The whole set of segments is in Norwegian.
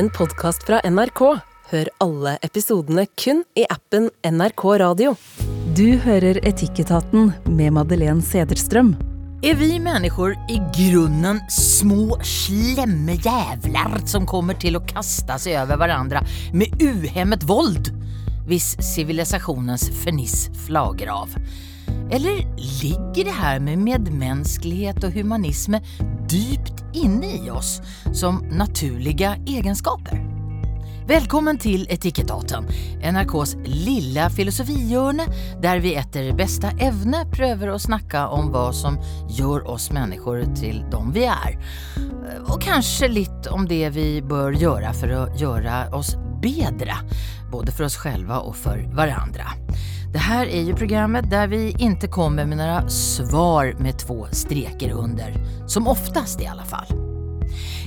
en podkast fra NRK. Hør alle episodene kun i appen NRK Radio. Du hører Etikketaten med Madeleine Sederstrøm. Är vi människor i grunnen små slemme jävlar som kommer til å kaste seg over varandra med uhemmet vold? Hvis civilisationens ferniss flager av. Eller ligger det her med medmänsklighet og humanism dypt inne i oss som naturliga egenskaper? Välkommen till Etikettaten, NRKs lilla filosofihjørne der vi etter bästa evne prøver å snakke om hva som gjør oss mennesker til de vi er. Og kanskje litt om det vi bør gjøre for å gjøre oss bedre, både for oss selv og for hverandre. Det her er jo programmet der vi ikke kommer med noen svar med två streker under, som oftast i alle fall.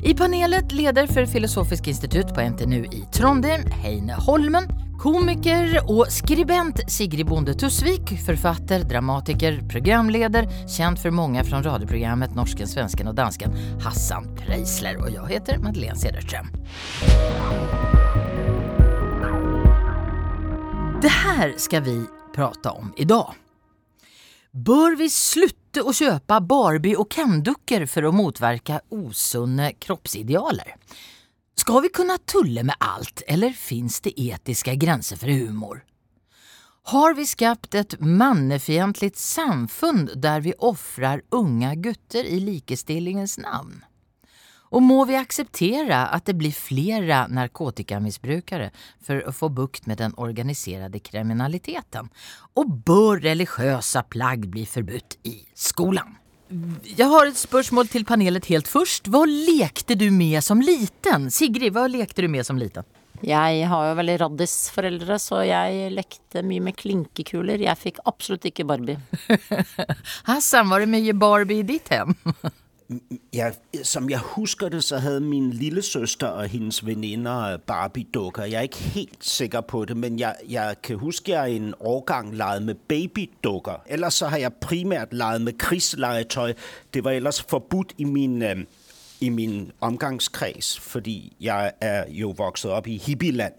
I panelet leder for Filosofisk institutt på NTNU i Trondheim, Heine Holmen, komiker og skribent Sigrid Bonde Tusvik, forfatter, dramatiker, programleder, kjent for mange fra radioprogrammet Norsken, svensken og dansken, Hassan Preisler. Og jeg heter Madeleine Cederström. Det her skal vi prate om i dag. Bør vi slutte å kjøpe Barbie- og Ken-dukker for å motverke usunne kroppsidealer? Skal vi kunne tulle med alt, eller fins det etiske grenser for humor? Har vi skapt et mannefiendtlig samfunn der vi ofrer unge gutter i likestillingens navn? Og må vi akseptere at det blir flere narkotikamisbrukere for å få bukt med den organiserte kriminaliteten? Og bør religiøse plagg bli forbudt i skolen? Jeg har et spørsmål til panelet helt først. Hva lekte du med som liten? Sigrid, hva lekte du med som liten? Jeg har jo veldig raddisforeldre, så jeg lekte mye med klinkekuler. Jeg fikk absolutt ikke Barbie. Hassan, var det mye Barbie i ditt hjem? Jeg, som jeg husker det, så hadde min lillesøster og hennes venninner Barbie-dukker. Jeg er ikke helt sikker på det, men jeg, jeg kan huske jeg en årgang leget med babydukker. Ellers så har jeg primært leget med krigsleketøy. Det var ellers forbudt i min, øh, i min omgangskreds, fordi jeg er jo vokset opp i hippieland.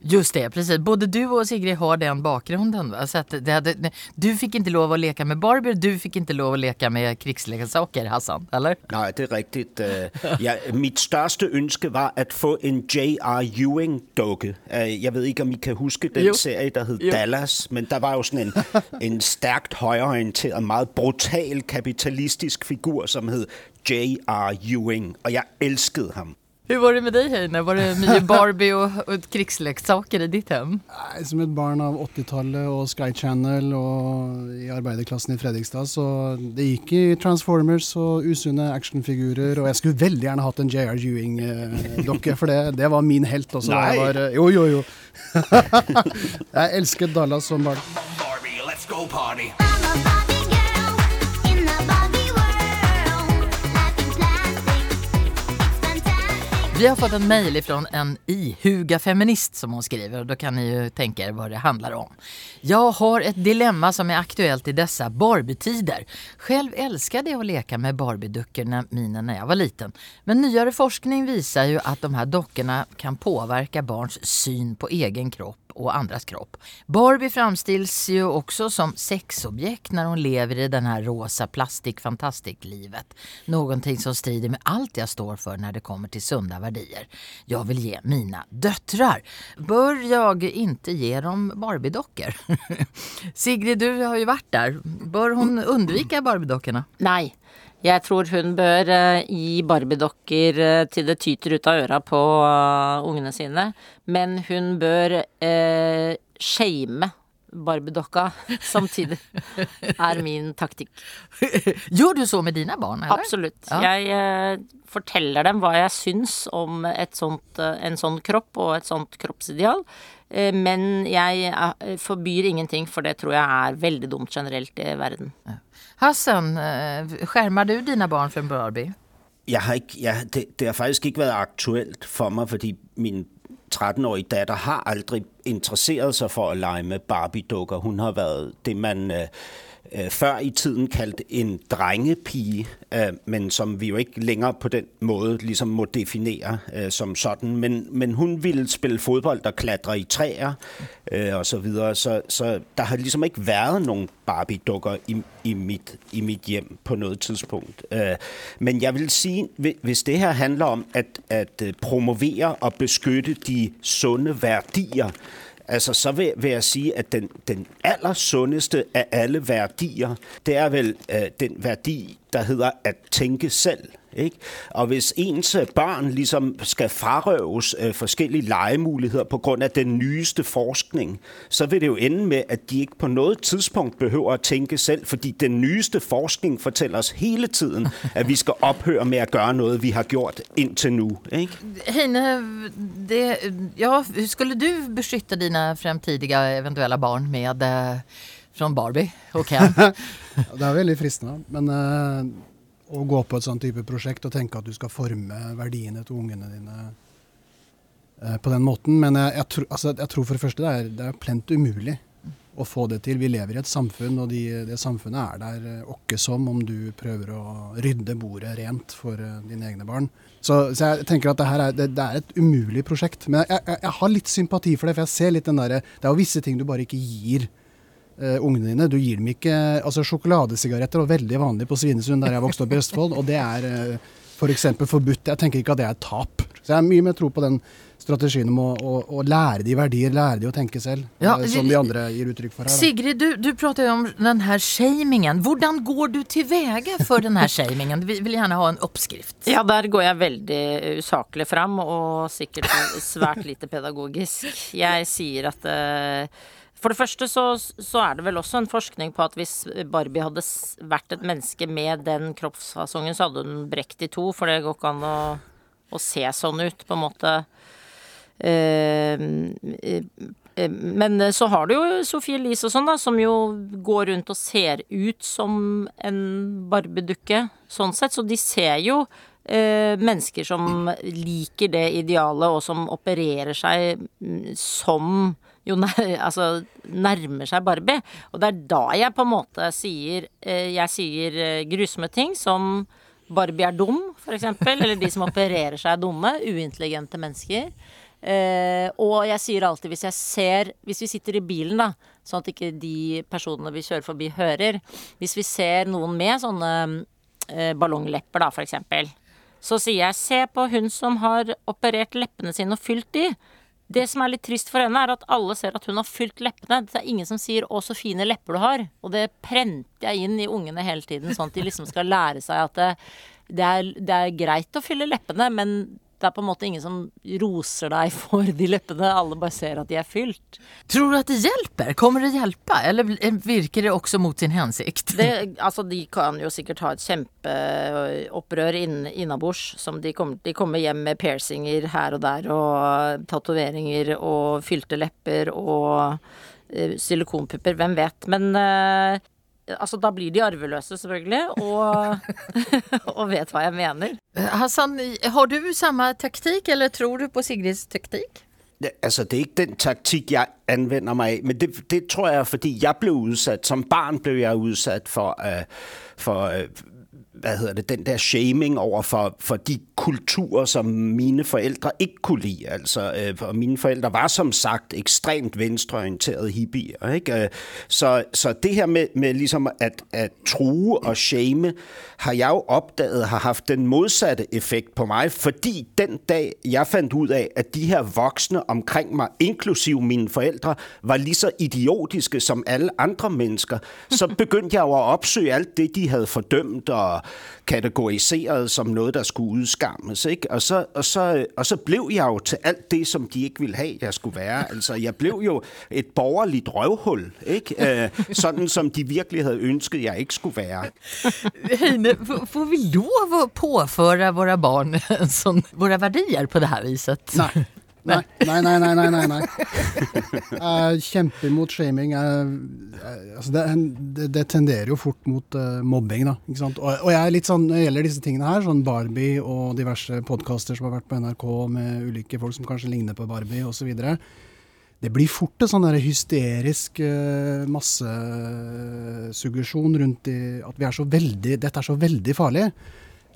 Just det, precis. Både du og Sigrid har den bakgrunden. Va? Så att det hade, du fikk ikke lov å leke med Barbie, du fikk ikke lov å leke med krigsleksaker, Hassan, eller? Nej, det er riktig. Ja, mitt største ønske var å få en J.R. Ewing-dukke. Øh, Jeg vet ikke, om I kan huske den Jo. serie, der hed Dallas, men der var jo sådan en, en stærkt højreorienteret, meget brutal kapitalistisk figur, som hed J.R. Ewing, og jeg elskede ham. Hur var det med dig Heine? Var det mye Barbie og, og krigsleksaker i ditt hem? Nei, Som et barn av 80-tallet og Sky Channel og i arbeiderklassen i Fredrikstad, så det gikk i Transformers og usunne actionfigurer, og jeg skulle veldig gjerne hatt en JR Ewing-dokke, for det, det var min helt også. Nei. Jeg var, eh, jo, jo, jo. jeg elsket Dallas som barn. Barbie, let's go party. Vi har fått en mejl ifrån en ihuga feminist som hon skriver och då kan ni ju tänka er vad det handlar om. Jag har ett dilemma som är aktuellt i dessa Barbie-tider. Själv älskade jag att leka med Barbie-duckorna mina när jag var liten. Men nyare forskning visar ju att de här dockorna kan påverka barns syn på egen kropp och andras kropp. Barbie framställs ju också som sexobjekt när hon lever i den här rosa plastik-fantastik-livet. Någonting som strider med allt jag står för när det kommer till sunda värdier. Jag vill ge mina döttrar. Bör jag inte ge dem Barbie-dockor? Sigrid, du har ju varit där. Bör hon undvika Barbie-dockorna? Nei. Jeg tror hun bør eh, gi Barbie-dokker eh, til det tyter ut av øra på eh, ungene sine. Men hun bør eh, shame Barbie-dokka samtidig, er min taktikk. Gjør du så med dine barn? Eller? Absolutt. Ja. Jeg eh, forteller dem hva jeg syns om et sånt, eh, en sånn kropp og et sånt kroppsideal. Eh, men jeg eh, forbyr ingenting, for det tror jeg er veldig dumt generelt i verden. Hassan, eh, skärmar du dine barn från Barbie? Jeg har ikke, jeg, det, det har faktisk ikke vært aktuelt for meg, fordi min 13-årige datter har aldri interesseret sig for at lege med Barbie-dukker. Hun har været det, man øh, før i tiden kalt en drengepige, øh, men som vi jo ikke længere på den måten liksom må definere øh, som sådan. Men, men hun ville spille fodbold og klatre i trær øh, og så. Så, så der har liksom ikke vært noen Barbie-dukker i, i, i mitt, hjem på noe tidspunkt. Øh, men jeg vil sige, hvis det her handler om at, at øh, promovere og beskytte de sunde værdier, Altså, så vil, vil jeg sige, at den, den allersundeste av alle verdier, det er vel øh, den verdi der heter at tænke selv. Ikke? Og hvis ens barn børn ligesom skal frarøves øh, forskellige legemuligheder på grund af den nyeste forskning, så vil det jo ende med, at de ikke på noget tidspunkt behøver at tænke selv, fordi den nyeste forskning fortæller os hele tiden, at vi skal ophøre med at gøre noget, vi har gjort indtil nu. Ikke? Heine, det, ja, skulle du beskytte dine fremtidige eventuelle barn med fra Barbie og Ken? Det er veldig fristende, men eh, å gå på et sånn type prosjekt og tenke at du skal forme verdiene til ungene dine eh, på den måten. Men jeg, jeg, tro, altså, jeg tror for det første det er, det er plent umulig å få det til. Vi lever i et samfunn, og de, det samfunnet er der eh, åkke som om du prøver å rydde bordet rent for eh, dine egne barn. Så, så jeg tenker at det her er, det, det er et umulig prosjekt. Men jeg, jeg, jeg har litt sympati for det, for jeg ser litt den derre Det er jo visse ting du bare ikke gir eh, ungene dine. Du gir dem ikke altså Sjokoladesigaretter var veldig vanlig på Svinesund, der jeg vokste opp i Østfold, og det er uh, f.eks. For forbudt. Jeg tenker ikke at det er tap. Så jeg har mye mer tro på den strategien om å, å, å lære de verdier, lære de å tenke selv, Ja, eh, som de andre gir uttrykk for her. da. Sigrid, du, du prater jo om den her shamingen. Hvordan går du til vege for den her shamingen? Vi vil gjerne ha en oppskrift. Ja, der går jeg veldig usaklig fram, og sikkert svært lite pedagogisk. Jeg sier at eh, For det første så, så er det vel også en forskning på at hvis Barbie hadde vært et menneske med den kroppsfasongen, så hadde hun brekt i to, for det går ikke an å, å se sånn ut, på en måte. Eh, eh, eh, Men så har du jo Sophie Elise og sånn, da, som jo går rundt og ser ut som en Barbie-dukke, sånn sett. Så de ser jo eh, mennesker som liker det idealet, og som opererer seg mm, som jo altså, nærmer seg Barbie. Og det er da jeg på en måte sier eh, Jeg sier eh, grusomme ting som Barbie er dum, eksempel. Eller de som opererer seg er dumme. Uintelligente mennesker. Eh, og jeg sier alltid hvis jeg ser Hvis vi sitter i bilen, da, sånn at ikke de personene vi kjører forbi, hører. Hvis vi ser noen med sånne eh, ballonglepper, da, for eksempel. Så sier jeg se på hun som har operert leppene sine og fylt de. Det som er litt trist for henne, er at alle ser at hun har fylt leppene. Det er ingen som sier 'å, så fine lepper du har'. Og det prenter jeg inn i ungene hele tiden, sånn at de liksom skal lære seg at det, det, er, det er greit å fylle leppene, men det er på en måte ingen som roser deg for de leppene. Alle bare ser at de er fylt. Tror du at det hjelper? Kommer det hjelpe, Eller virker det også mot sin hensikt? Det, altså, de kan jo sikkert ha et kjempeopprør inn, innabords. Som de, kommer, de kommer hjem med piercinger her og der, og tatoveringer og fylte lepper og eh, silikonpupper. Hvem vet. Men eh, altså, da blir de arveløse, selvfølgelig. Og, og vet hva jeg mener. Hassan, har du samme taktik eller tror du på Sigrids taktik? Det, altså, det er ikke den taktik, jeg anvender meg men det, det tror jeg er, fordi jeg ble utsatt. Som barn ble jeg utsatt for, uh, for øh, hvad hedder det, den der shaming over for, for de kulturer, som mine forældre ikke kunne lide. Altså, øh, og mine forældre var som sagt ekstremt venstreorienterede hippier. Ikke? Øh, Så, så det her med, med ligesom at, at true og shame, har jeg jo opdaget har haft den modsatte effekt på mig, fordi den dag, jeg fandt ud af, at de her voksne omkring mig, inklusive mine forældre, var lige så idiotiske som alle andre mennesker, så begyndte jeg jo at opsøge alt det, de havde fordømt og kategoriseret som noget, der skulle udskammes. Ikke? Og, så, og, så, og så blev jeg jo til alt det, som de ikke ville have, jeg skulle være. Altså, jeg blev jo et borgerligt røvhul, ikke? Øh, sådan som de virkelig havde ønsket, jeg ikke skulle være. Heine, får vi lov at påføre våre barn sån, våra verdier på det her viset? Nei. Nei, nei, nei. nei, nei, nei. Jeg kjemper mot shaming. Altså det, det, det tenderer jo fort mot uh, mobbing. da? Og, og jeg er litt sånn, Når det gjelder disse tingene her, sånn Barbie og diverse podkaster som har vært på NRK med ulike folk som kanskje ligner på Barbie osv., det blir fort en sånn der hysterisk uh, massesuggesjon rundt i, at vi er så veldig, dette er så veldig farlig.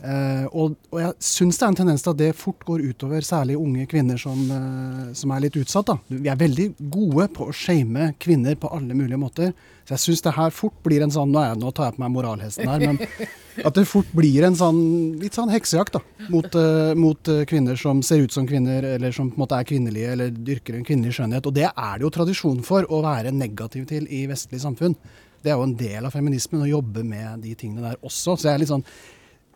Eh, og, og jeg syns det er en tendens til at det fort går utover særlig unge kvinner som, eh, som er litt utsatt. Da. Vi er veldig gode på å shame kvinner på alle mulige måter. Så jeg syns det her fort blir en sånn Nå, jeg, nå tar jeg på meg moralhesten her, men at det fort blir en sånn litt sånn heksejakt da, mot, eh, mot kvinner som ser ut som kvinner, eller som på en måte er kvinnelige, eller dyrker en kvinnelig skjønnhet. Og det er det jo tradisjon for å være negativ til i vestlig samfunn. Det er jo en del av feminismen å jobbe med de tingene der også. Så jeg er litt sånn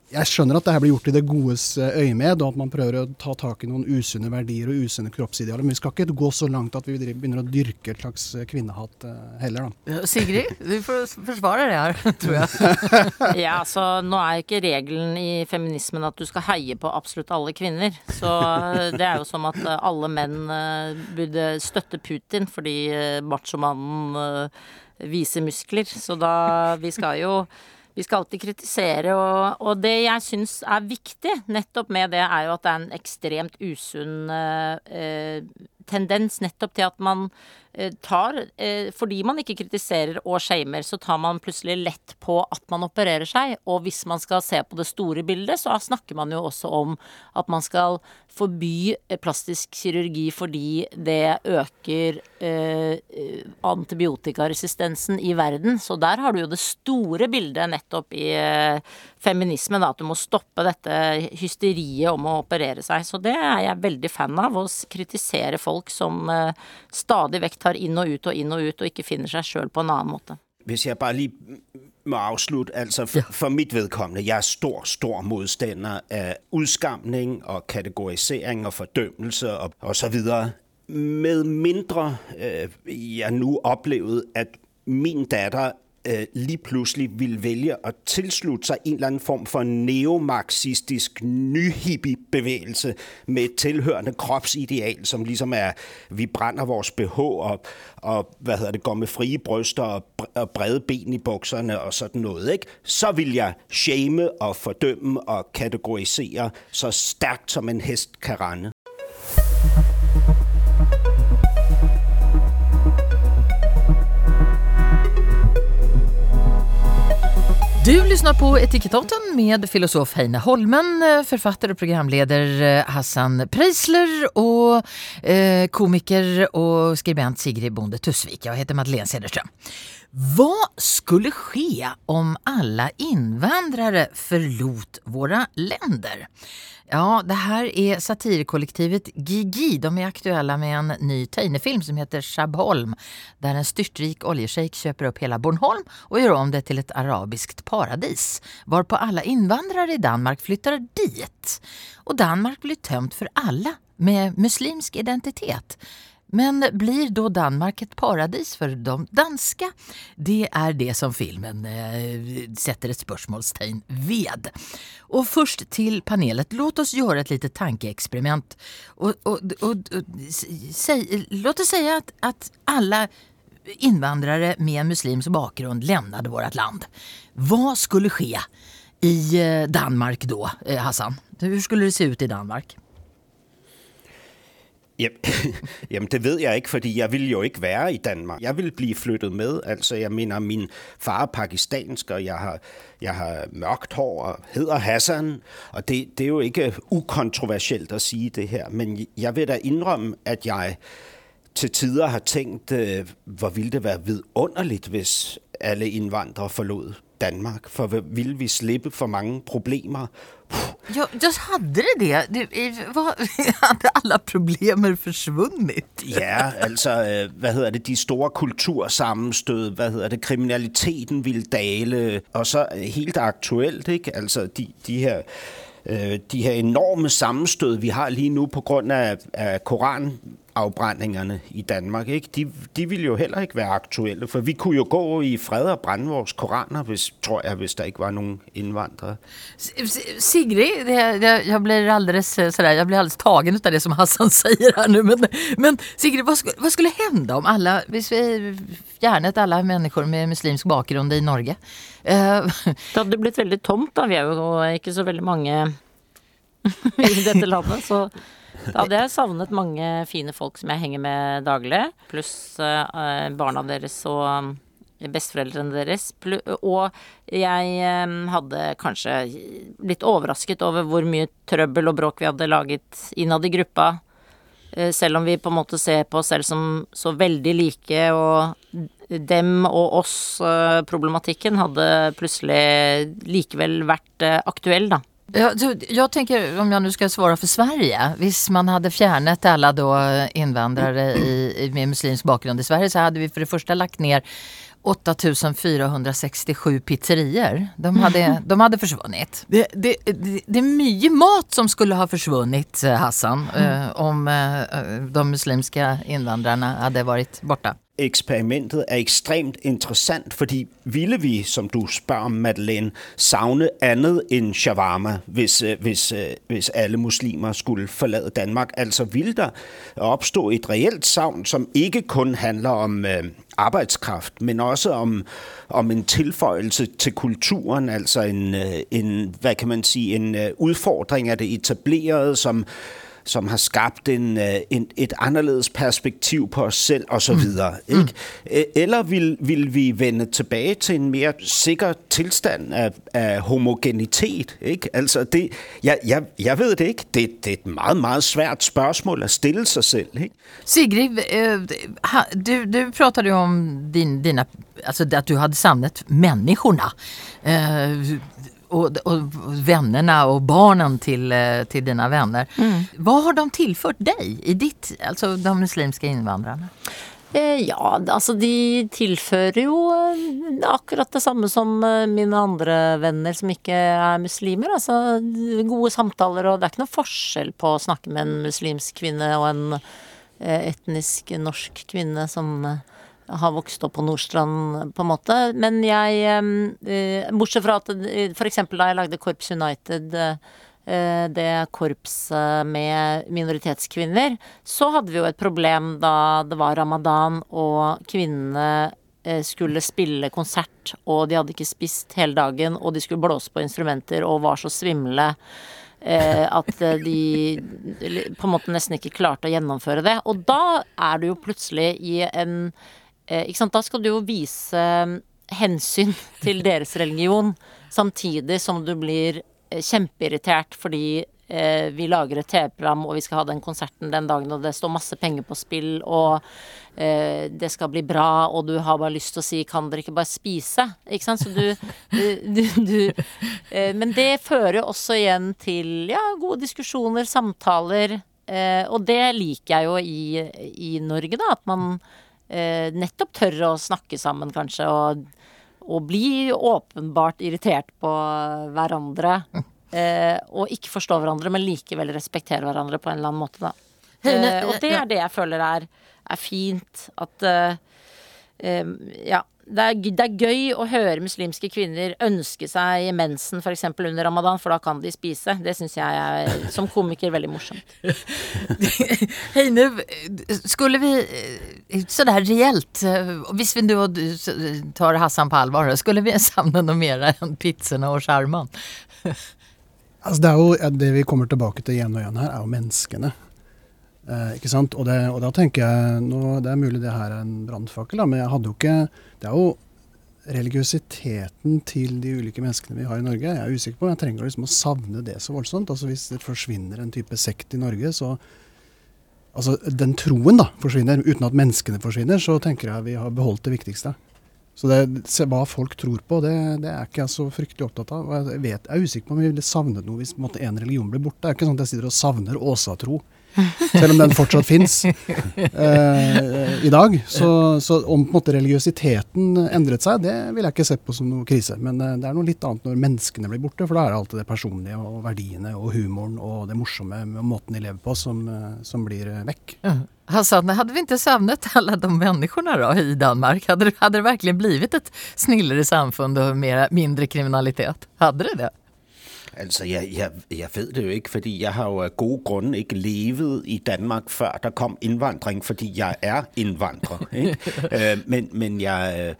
jeg skjønner at det her blir gjort i det godes eh, øyemed, og at man prøver å ta tak i noen usunne verdier og usunne kroppsidealer. Men vi skal ikke gå så langt at vi begynner å dyrke et slags eh, kvinnehat eh, heller, da. Sigrid, du forsvarer det her, tror jeg. Ja, altså nå er ikke regelen i feminismen at du skal heie på absolutt alle kvinner. Så det er jo som at alle menn burde støtte Putin fordi machomannen viser muskler. Så da Vi skal jo vi skal alltid kritisere, og, og det jeg syns er viktig nettopp med det, er jo at det er en ekstremt usunn eh, tendens nettopp til at man eh, tar eh, Fordi man ikke kritiserer og shamer, så tar man plutselig lett på at man opererer seg. Og hvis man skal se på det store bildet, så snakker man jo også om at man skal forby eh, plastisk kirurgi fordi det øker antibiotikaresistensen i verden. Så der har du jo det store bildet nettopp i feminisme, da, at du må stoppe dette hysteriet om å operere seg. Så det er jeg veldig fan av, å kritisere folk som eh, stadig vekk tar inn og ut og inn og ut, og ikke finner seg sjøl på en annen måte. Hvis jeg bare lige må afslutte, altså for, for mitt vedkommende, jeg er stor, stor modstander av udskamning og kategorisering og fordømmelse og, og så videre. Med mindre øh, jeg nå oplevede, at min datter lige pludselig vil vælge at tilslutte sig en eller anden form for neomarxistisk nyhippie-bevægelse med et tilhørende kropsideal, som ligesom er, vi brænder vores BH og, og hvad hedder det, går med frie bryster og, og brede ben i bukserne og sådan noget, ikke? så vil jeg shame og fordømme og kategorisere så stærkt som en hest kan rende. Du lyssnar på Etikettaten med filosof Heine Holmen, eh, författare och programleder eh, Hassan Preisler och eh, komiker och skribent Sigrid Bonde Tusvik. Jag heter Madeleine Cederström. Vad skulle ske om alla invandrare förlot våra länder? Ja, det här är satirkollektivet Gigi. De är aktuella med en ny Teine-film som heter Shabholm där en styrtrik oljeshejk köper upp hela Bornholm och gör om det till ett arabiskt paradis varpå alla invandrare i Danmark flyttar dit. Och Danmark blir tömt för alla med muslimsk identitet. Men blir då Danmark ett paradis för de danska? Det är det som filmen eh, sätter ett spörsmålstegn ved. Och först till panelet. Låt oss litet tankeexperiment. Och, och, och, och, säg, låt oss säga att, att alla invandrare med muslimsk bakgrund lämnade vårt land. Vad skulle ske i eh, Danmark då, eh, Hassan? Hur skulle det se ut i Danmark? Jamen, det ved jeg ikke, fordi jeg ville jo ikke være i Danmark. Jeg ville blive flyttet med. Altså, jeg mener, min far er pakistansk, og jeg har, jeg har mørkt hår og hedder Hassan. Og det, det er jo ikke ukontroversielt at sige det her, men jeg vil da indrømme, at jeg til tider har tænkt, øh, hvor ville det være vidunderligt, hvis alle indvandrere forlod Danmark, for ville vi slippe for mange problemer. Ja, jag hade det det? det var, hade alla problemer försvunnit? Ja, altså, øh, hvad hedder det, de store kultursammenstød, hvad hedder det, kriminaliteten ville dale, og så øh, helt aktuelt, ikke? Altså, de, de her øh, de her enorme sammenstød, vi har lige nu på grund af, af koranafbrændingerne i Danmark, ikke? De, de ville jo heller ikke være aktuelle, for vi kunne jo gå i fred og brænde vores koraner, hvis, tror jeg, hvis der ikke var nogen S- Sigrid, jeg, det, blir alldeles sådär, jeg blir alldeles tagen av det som Hassan sier her nu. Men, men Sigrid, hva, vad skulle hende om alle, hvis vi fjernet alle mennesker med muslimsk bakgrund i Norge? Eh, Det hadde blitt veldig tomt, da. Vi er jo ikke så veldig mange i dette landet, så Da hadde jeg savnet mange fine folk som jeg henger med daglig, pluss eh, barna deres og eh, besteforeldrene deres. Og jeg eh, hadde kanskje blitt overrasket over hvor mye trøbbel og bråk vi hadde laget innad i gruppa. Selv om vi på en måte ser på oss selv som så veldig like, og dem og oss-problematikken hadde plutselig likevel vært aktuell, da. Ja, så jag tänker, om jag nu ska svara för Sverige, hvis man hade fjärnat alla då invandrare i, i, med muslimsk bakgrund i Sverige så hade vi för det första lagt ner 8467 pizzerier. De hade, de hade försvunnit. Det, det, det, det är mycket mat som skulle ha försvunnit, Hassan, Hassan, eh, om eh, de muslimska invandrarna hade varit borta. Eksperimentet er ekstremt interessant, fordi ville vi, som du om, Madeleine, savne andet end shawarma, hvis, øh, hvis, øh, hvis alle muslimer skulle forlade Danmark? Altså ville der oppstå et reelt savn, som ikke kun handler om arbeidskraft, men også om, om en tilføjelse til kulturen, altså en, øh, en hvad kan man sige, en utfordring av det etablerede, som som har skabt en, øh, en, et anderledes perspektiv på os selv osv. Mm. Ikke? Øh, Eller vil, vil vi vende tilbage til en mere sikker tilstand af, af homogenitet? Ikke? Altså det, jeg, jeg, jeg ved det ikke. Det, det er et meget, meget svært spørgsmål at stille sig selv. Ikke? Sigrid, ha- du, du pratade ju om din, dina, alltså att du hade samlat människorna. Och, och vännerna och barnen till, eh, till dina vänner. Vad har de tillfört dig i ditt, alltså de muslimska invandrarna? Eh, Ja, altså de tilfører jo eh, akkurat det samme som mine andre venner som ikke er muslimer. Altså gode samtaler, og det er ikke noe forskjell på å snakke med en muslimsk kvinne og en etnisk norsk kvinne som eh, har vokst opp på Nordstrand, på en måte. Men jeg eh, eh, Bortsett fra at f.eks. for eksempel da jeg lagde Korps United eh, eh, det korpset med minoritetskvinner, så hadde vi jo et problem da det var ramadan og kvinnene eh, skulle spille konsert, og de hadde ikke spist hele dagen, og de skulle blåse på instrumenter og var så svimle eh, at eh, de på en måte nesten ikke klarte å gjennomføre det. Og da er du jo plutselig i en eh, Ikke sant, da skal du jo vise eh, hensyn til deres religion, samtidig som du blir eh, kjempeirritert fordi eh, vi lager et TV-program og vi skal ha den konserten den dagen, og det står masse penger på spill, og eh, det skal bli bra, og du har bare lyst til å si 'kan dere ikke bare spise'? Ikke sant? Så du, du, du, eh, Men det fører også igjen til ja, gode diskusjoner, samtaler, eh, og det liker jeg jo i, i Norge, da. At man eh, nettopp tør å snakke sammen, kanskje, og, og bli åpenbart irritert på hverandre. Eh, og ikke forstå hverandre, men likevel respektere hverandre på en eller annen måte, da. Eh, og det er det jeg føler er, er fint. At eh, eh, Ja. Det er, det er gøy å høre muslimske kvinner ønske seg mensen f.eks. under ramadan, for da kan de spise. Det syns jeg er som komiker veldig morsomt. Hei, nu, skulle vi sånn reelt eh, hvis vi nu eh, tar Hassan på alvor, skulle vi savne noe mer enn pizzaene og sjarmen? Altså, det, er jo, det vi kommer tilbake til igjen og igjen her, er jo menneskene. Eh, ikke sant? Og, det, og da tenker jeg nå, Det er mulig det her er en brannfakkel, men jeg hadde jo ikke Det er jo religiøsiteten til de ulike menneskene vi har i Norge. Jeg er usikker på jeg trenger liksom å savne det så voldsomt. Altså Hvis det forsvinner en type sekt i Norge, så Altså den troen da forsvinner, uten at menneskene forsvinner, så tenker jeg vi har beholdt det viktigste. Så det, se, hva folk tror på, det, det er ikke jeg så fryktelig opptatt av. Jeg, vet, jeg er usikker på om vi ville savnet noe hvis en religion ble borte. Det er ikke sånn at jeg sitter og savner åsatro, selv om den fortsatt fins eh, i dag. Så, så om måte religiøsiteten endret seg, det vil jeg ikke se på som noe krise. Men eh, det er noe litt annet når menneskene blir borte, for da er det alltid det personlige og verdiene og humoren og det morsomme med måten de lever på som, eh, som blir eh, vekk. Hassan, hadde vi ikke savnet alle de menneskene da, i Danmark? Hadde, hade det virkelig blivit et snillere samfund og mer, mindre kriminalitet? Hadde det det? Altså, jeg, jeg, jeg ved det jo ikke, fordi jeg har jo af gode grunde ikke levet i Danmark, før der kom indvandring, fordi jeg er indvandrer. Ikke? øh, men, men jeg... Øh,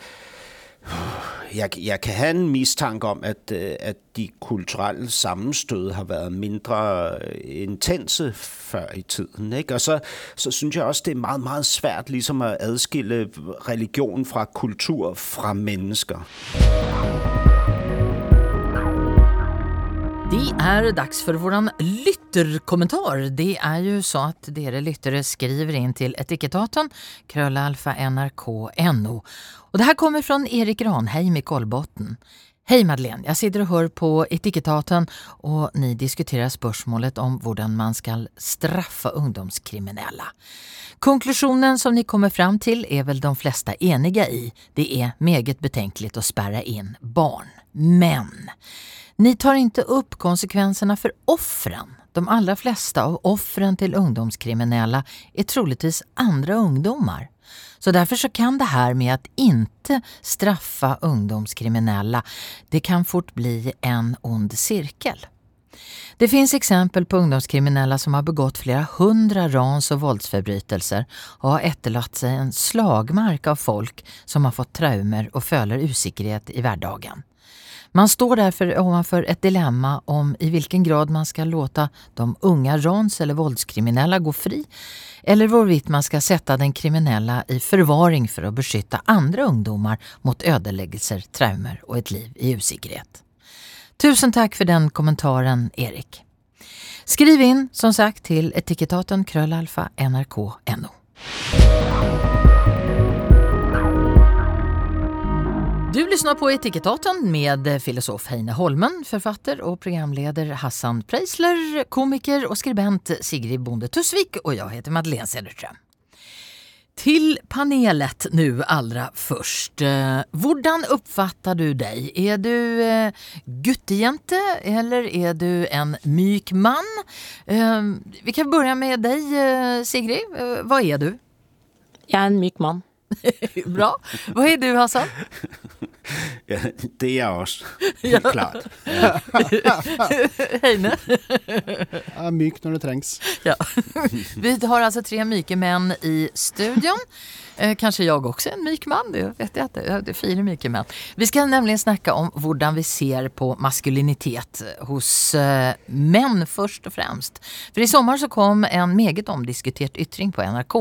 Jeg, jeg kan ha en mistanke om, at, øh, at de kulturelle sammenstød har været mindre øh, intense før i tiden. Ikke? Og så, så synes jeg også, det er meget, meget svært ligesom at adskille religion fra kultur fra mennesker. Det er dags for våran lytterkommentar. Det er jo så at dere lyttere skriver inn til etikettaten krøllalfa nrk.no. Og det her kommer fra Erik Ranheim i Kolbotn. Hei Madeleine, jeg sitter og hører på etikettaten, og ni diskuterer spørsmålet om hvordan man skal straffe ungdomskriminelle. Konklusjonen som ni kommer fram til er vel de fleste enige i. Det er meget betenkelig å sperre inn barn. Men ni tar inte upp konsekvenserna för offren. De allra flesta av offren till ungdomskriminella är troligtvis andra ungdomar. Så därför så kan det här med att inte straffa ungdomskriminella, det kan fort bli en ond cirkel. Det finns exempel på ungdomskriminella som har begått flera hundra rans och våldsförbrytelser och har etterlatt sig en slagmark av folk som har fått traumer och føler usikkerhet i hverdagen. Man står därför ovanför ett dilemma om i vilken grad man ska låta de unga rans eller våldskriminella gå fri eller hvorvidt man skal sätta den kriminella i forvaring for å beskytta andre ungdommer mot ødeleggelser, traumer og et liv i usikkerhet. Tusen takk for den kommentaren, Erik. Skriv in som sagt til etikettaten krøllalfa nrk.no. Du lyssnar på Etikettaten med filosof Heine Holmen, författare och programleder Hassan Preisler, komiker och skribent Sigrid Bonde Tusvik och jag heter Madeleine Cederström. Til panelet nu allra først. Eh, Hvordan oppfatter du deg? Er du eh, guttejente eller er du en myk mann? Eh, vi kan börja med eh, Sigrid. Vad er du? Jeg er en myk mann. Bra. Hva er du, Hassan? Ja, det er jeg också, ja. klart. Heine? Er myk når det trengs. Ja. Vi har alltså tre myke män i studion. Eh, kanskje jeg også er en myk man, det vet jeg ikke. Det er fyra myke menn. Vi skal nemlig snakke om hvordan vi ser på maskulinitet hos eh, menn først og fremst. For i sommer så kom en meget omdiskutert ytring på NRK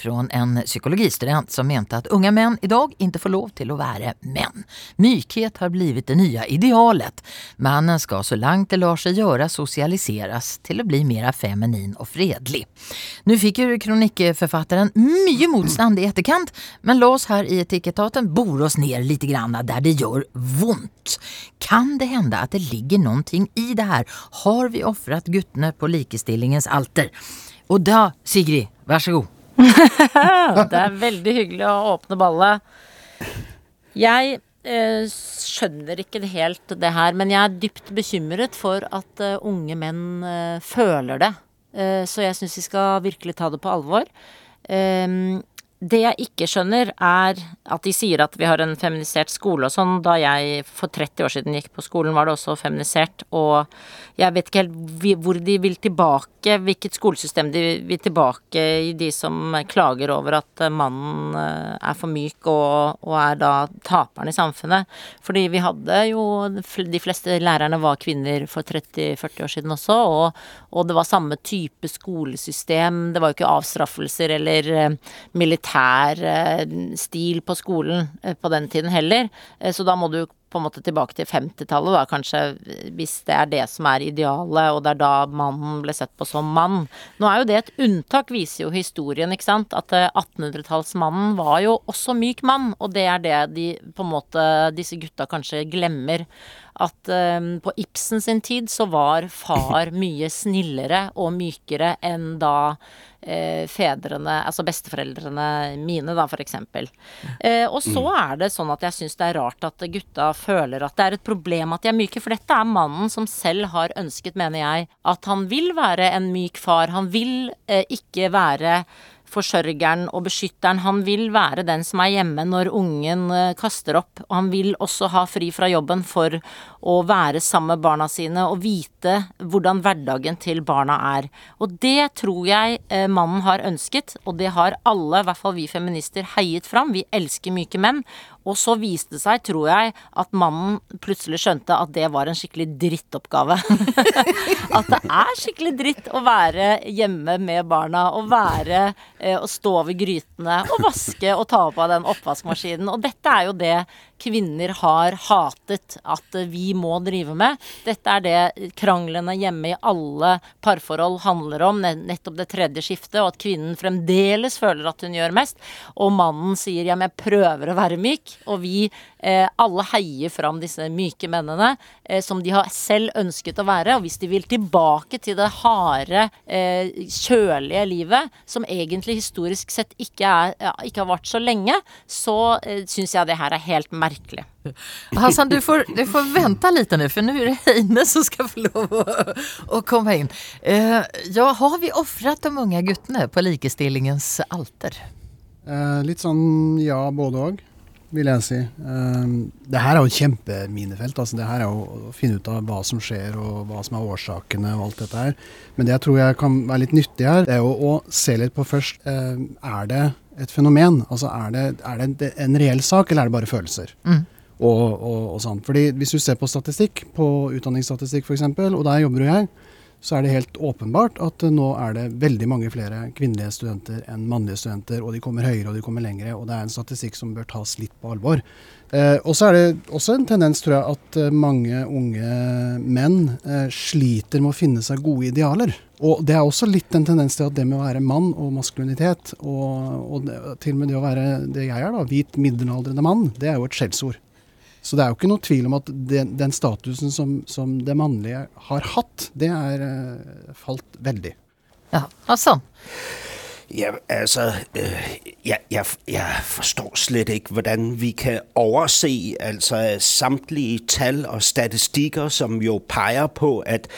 fra en psykologistudent som mente at unge menn i dag ikke får lov til å være menn. Mykhet har blivit det nye idealet. Mannen skal så langt det lar seg gjøre sosialiseres til å bli mer feminin og fredelig. Nu fikk jo kronikkforfatteren mye motstand i etterkant, men la oss her i etikettaten bore oss ned litt grann der det gjør vondt. Kan det hende at det ligger noe i det her? Har vi ofret guttene på likestillingens alter? Og da, Sigrid, vær så god. Det er veldig hyggelig å åpne ballet. Jeg eh, skjønner ikke helt det her, men jeg er dypt bekymret for at eh, unge menn eh, føler det. Eh, så jeg syns vi skal virkelig ta det på alvor. Det jeg ikke skjønner, er at de sier at vi har en feminisert skole og sånn. Da jeg for 30 år siden gikk på skolen, var det også feminisert. Og jeg vet ikke helt hvor de vil tilbake, hvilket skolesystem de vil tilbake i de som klager over at eh, mannen eh, er for myk og, og er da taperen i samfunnet. Fordi vi hadde jo De fleste lærerne var kvinner for 30-40 år siden også, og, og det var samme type skolesystem. Det var jo ikke avstraffelser eller eh, militær eh, stil på skolen eh, på den tiden heller. Eh, Så da må du på en måte tilbake til 50-tallet, da, kanskje, hvis det er det som er idealet, og det er da mannen ble sett på som mann. Nå er jo det et unntak, viser jo historien, ikke sant. At eh, 1800-tallsmannen var jo også myk mann, og det er det de på en måte disse gutta kanskje glemmer. At um, på Ibsen sin tid så var far mye snillere og mykere enn da eh, fedrene, altså besteforeldrene mine, da, for eksempel. Eh, og så er det sånn at jeg syns det er rart at gutta føler at det er et problem at de er myke, for dette er mannen som selv har ønsket, mener jeg, at han vil være en myk far. Han vil eh, ikke være forsørgeren og beskytteren. Han vil være den som er hjemme når ungen eh, kaster opp. Og han vil også ha fri fra jobben for å være sammen med barna sine og vite hvordan hverdagen til barna er. Og det tror jeg eh, mannen har ønsket, og det har alle, i hvert fall vi feminister, heiet fram. Vi elsker myke menn. Og så viste det seg, tror jeg, at mannen plutselig skjønte at det var en skikkelig drittoppgave. at det er skikkelig dritt å være hjemme med barna, og være eh, og stå ved grytene og vaske og ta opp av den oppvaskmaskinen. Og dette er jo det kvinner har hatet at vi må drive med. Dette er det kranglene hjemme i alle parforhold handler om, nettopp det tredje skiftet, og at kvinnen fremdeles føler at hun gjør mest, og mannen sier ja, men jeg prøver å være myk, og vi alle heier fram disse myke mennene eh, som de har selv ønsket å være, og hvis de vil tilbake til det harde, eh, kjølige livet, som egentlig historisk sett ikke, er, ja, ikke har vart så lenge, så eh, syns jeg det her er helt merkelig. Hassan, du får, du får vente litt nu for nå er det Heine som skal få lov å, å komme inn. Eh, ja, har vi ofret de unge guttene på likestillingens alter? Eh, litt sånn ja, både òg, vil jeg si. Um, det her er jo et kjempeminefelt. Altså, det her er jo å finne ut av hva som skjer og hva som er årsakene og alt dette her. Men det jeg tror jeg kan være litt nyttig her, det er jo å se litt på først um, Er det et fenomen? Altså er det, er det en reell sak, eller er det bare følelser? Og, og, og sånn. Fordi Hvis du ser på statistikk, på utdanningsstatistikk f.eks., og der jobber jo jeg, så er det helt åpenbart at eh, nå er det veldig mange flere kvinnelige studenter enn mannlige studenter, og de kommer høyere og de kommer lengre, og det er en statistikk som bør tas litt på alvor. Eh, og så er det også en tendens, tror jeg, at eh, mange unge menn eh, sliter med å finne seg gode idealer. Og det er også litt en tendens til at det med å være mann og maskulinitet, og, og det, til og med det å være det jeg er, da, hvit middelaldrende mann, det er jo et skjellsord. Så det er jo ikke noe tvil om at den, den statusen som, som det mannlige har hatt, det er eh, falt veldig. Ja, altså. Ja, altså, øh, jeg, jeg, jeg forstår slet ikke, hvordan vi kan overse altså samtlige tal og statistikker, som jo peger på, at,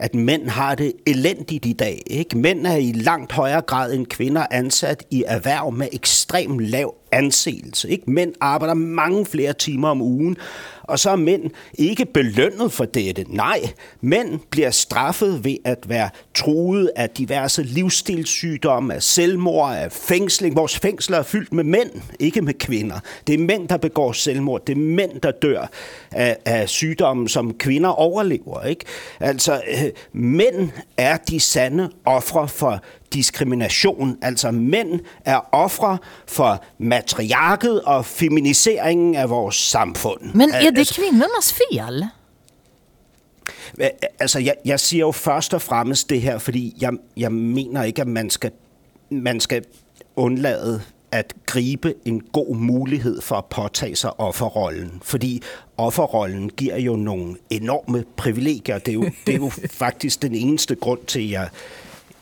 at mænd har det elendigt i dag. Ikke? Mænd er i langt højere grad end kvinder ansat i erhverv med ekstrem lav anseelse. Ikke? Mænd arbejder mange flere timer om ugen, og så er mænd ikke belønnet for dette. Nej, mænd bliver straffet ved at være truet af diverse livsstilssygdomme, af selvmord, af fængsling. Vores fængsler er fyldt med mænd, ikke med kvinder. Det er mænd, der begår selvmord. Det er mænd, der dør af, af sygdomme, som kvinder overlever. Ikke? Altså, øh, mænd er de sande ofre for diskrimination. Altså mænd er ofre for matriarket og feminiseringen af vores samfund. Men er det Altså, kvinnornas Altså, jeg, jeg siger jo først og fremmest det her, fordi jeg, jeg mener ikke, at man skal, man skal undlade at gripe en god mulighet for å påtage seg offerrollen. Fordi offerrollen gir jo noen enorme privilegier. Det er jo, det er jo faktisk den eneste grunn til, at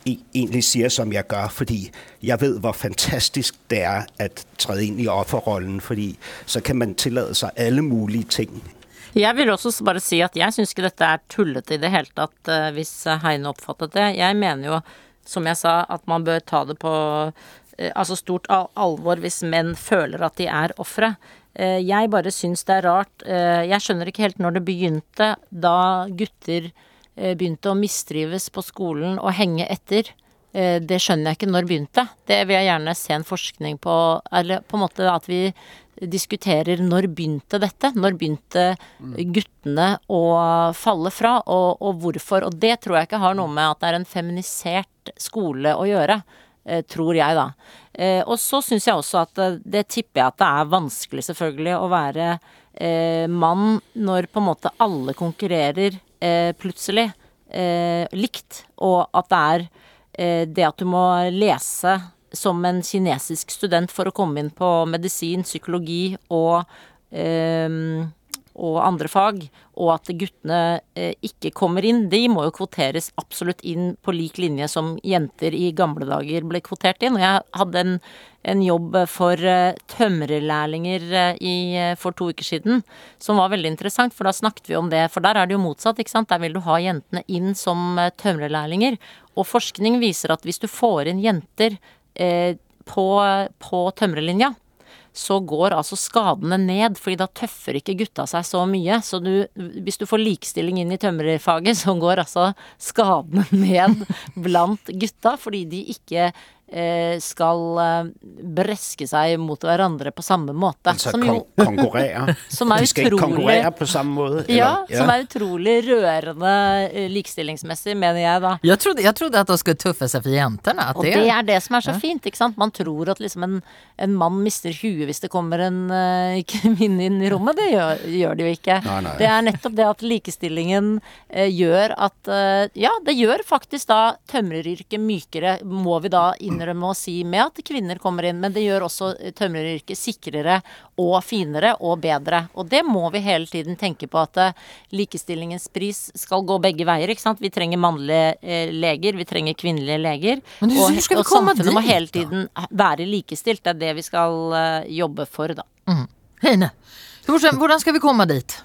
jeg e- egentlig sier som jeg gør, fordi jeg vet hvor fantastisk det er at tre inn i offerrollen, fordi så kan man tillade seg alle mulige ting. Jeg vil også bare si at jeg syns ikke dette er tullete i det hele tatt, eh, hvis eh, Heine oppfattet det. Jeg mener jo, som jeg sa, at man bør ta det på altså stort alvor hvis menn føler at de er ofre. Eh, Jeg bare syns det er rart. eh, Jeg skjønner ikke helt når det begynte, da gutter eh, begynte å mistrives på skolen og henge etter. Eh, Det skjønner jeg ikke når begynte. Det vil jeg gjerne se en forskning på, eller på en måte at vi diskuterer når begynte dette? Når begynte guttene å falle fra, og, og hvorfor? Og det tror jeg ikke har noe med at det er en feminisert skole å gjøre. Eh, Tror jeg, da. Eh, Og så syns jeg også at eh, det tipper jeg at det er vanskelig, selvfølgelig, å være mann når på en måte alle konkurrerer plutselig likt, og at det er det at du må lese som en kinesisk student for å komme inn på medisin, psykologi og, eh, og andre fag, og at guttene eh, ikke kommer inn. De må jo kvoteres absolutt inn på lik linje som jenter i gamle dager ble kvotert inn. Og jeg hadde en, en jobb for eh, tømrerlærlinger eh, for to uker siden, som var veldig interessant, for da snakket vi om det. For der er det jo motsatt, ikke sant. Der vil du ha jentene inn som tømrerlærlinger. Og forskning viser at hvis du får inn jenter eh, på, på tømrerlinja, så går altså skadene ned, fordi da tøffer ikke gutta seg så mye. Så du, hvis du får likestilling inn i tømrerfaget, så går altså skadene ned blant gutta, fordi de ikke skal eh, breske seg mot hverandre på samme måte. Altså som jo konkurrere. som er De skal ikke utrolig- konkurrere på samme måte? ja, eller? som er utrolig rørende eh, likestillingsmessig, mener jeg da. Jeg trodde, jeg trodde at det skulle tøffe seg for jentene. Og det er det som er så fint. ikke sant? Man tror at liksom en, en mann mister huet hvis det kommer en eh, kvinne inn i rommet. Det gjør, gjør det jo ikke. Nei, nei. Det er nettopp det at likestillingen eh, gjør at eh, Ja, det gjør faktisk da tømreryrket mykere, må vi da innrømme å si, med at kvinner kommer inn. Men det gjør også eh, tømreryrket sikrere og finere og bedre. Og det må vi hele tiden tenke på at eh, likestillingens pris skal gå begge veier. ikke sant? Vi trenger mannlige eh, leger, vi trenger kvinnelige leger. Men du, og og samfunnet må dit, hele da? tiden være likestilt. Det er det vi skal jobbe for, da. Heine, hvordan skal vi komme dit?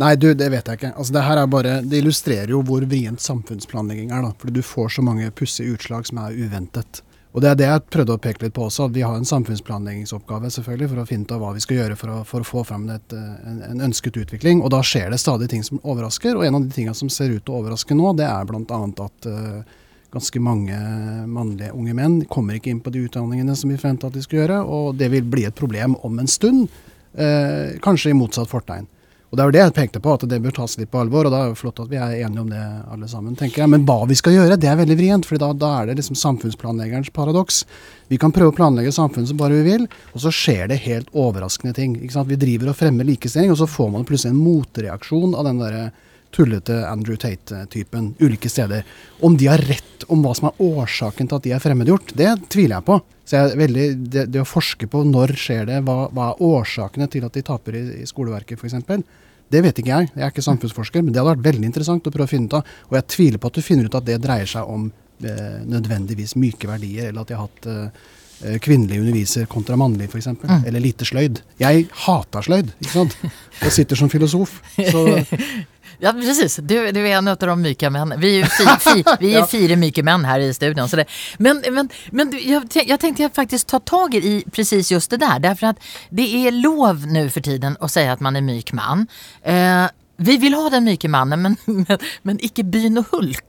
Nei, du, det vet jeg ikke. Altså, det her er bare, det illustrerer jo hvor vrient samfunnsplanlegging er. da, Fordi du får så mange pussige utslag som er uventet. Og Det er det jeg prøvde å peke litt på også. at Vi har en samfunnsplanleggingsoppgave selvfølgelig for å finne ut av hva vi skal gjøre for å, for å få fram et, eh, en, en ønsket utvikling. Og da skjer det stadig ting som overrasker. Og en av de tingene som ser ut til å overraske nå, det er bl.a. at uh, ganske mange mannlige unge menn kommer ikke inn på de utdanningene som vi forventa at de skulle gjøre. Og det vil bli et problem om en stund. uh, kanskje i motsatt fortegn. Og Det er jo det jeg pekte på, at det bør tas litt på alvor. og da er jo flott at vi er enige om det alle sammen, tenker jeg. Men hva vi skal gjøre, det er veldig vrient. for da, da er det liksom samfunnsplanleggerens paradoks. Vi kan prøve å planlegge samfunnet som bare vi vil, og så skjer det helt overraskende ting. Vi driver og fremmer likestilling, og så får man plutselig en motreaksjon av den derre tullete Andrew Tate-typen ulike steder. Om de har rett om hva som er årsaken til at de er fremmedgjort, det tviler jeg på. Så jeg veldig, det, det å forske på når skjer det, hva, hva er årsakene til at de taper i, i skoleverket f.eks., det vet ikke jeg. Jeg er ikke samfunnsforsker, men det hadde vært veldig interessant å prøve å finne ut av. Og jeg tviler på at du finner ut at det dreier seg om eh, nødvendigvis myke verdier, eller at de har hatt eh, kvinnelig underviser kontra mannlige f.eks. eksempel Eller lite sløyd. Jeg hater sløyd, ikke sant. Jeg sitter som filosof. Så Ja, precis. Du, du är en av de myka männen. Vi är ju fi, fi, vi är fyra myka män här i studion. Så det, men men, men du, jag, jag tänkte faktiskt ta tag i precis just det där. Därför att det är lov nu för tiden att säga att man är myk man. Eh, vi vill ha den myke mannen, men, men, men icke byn och hulk.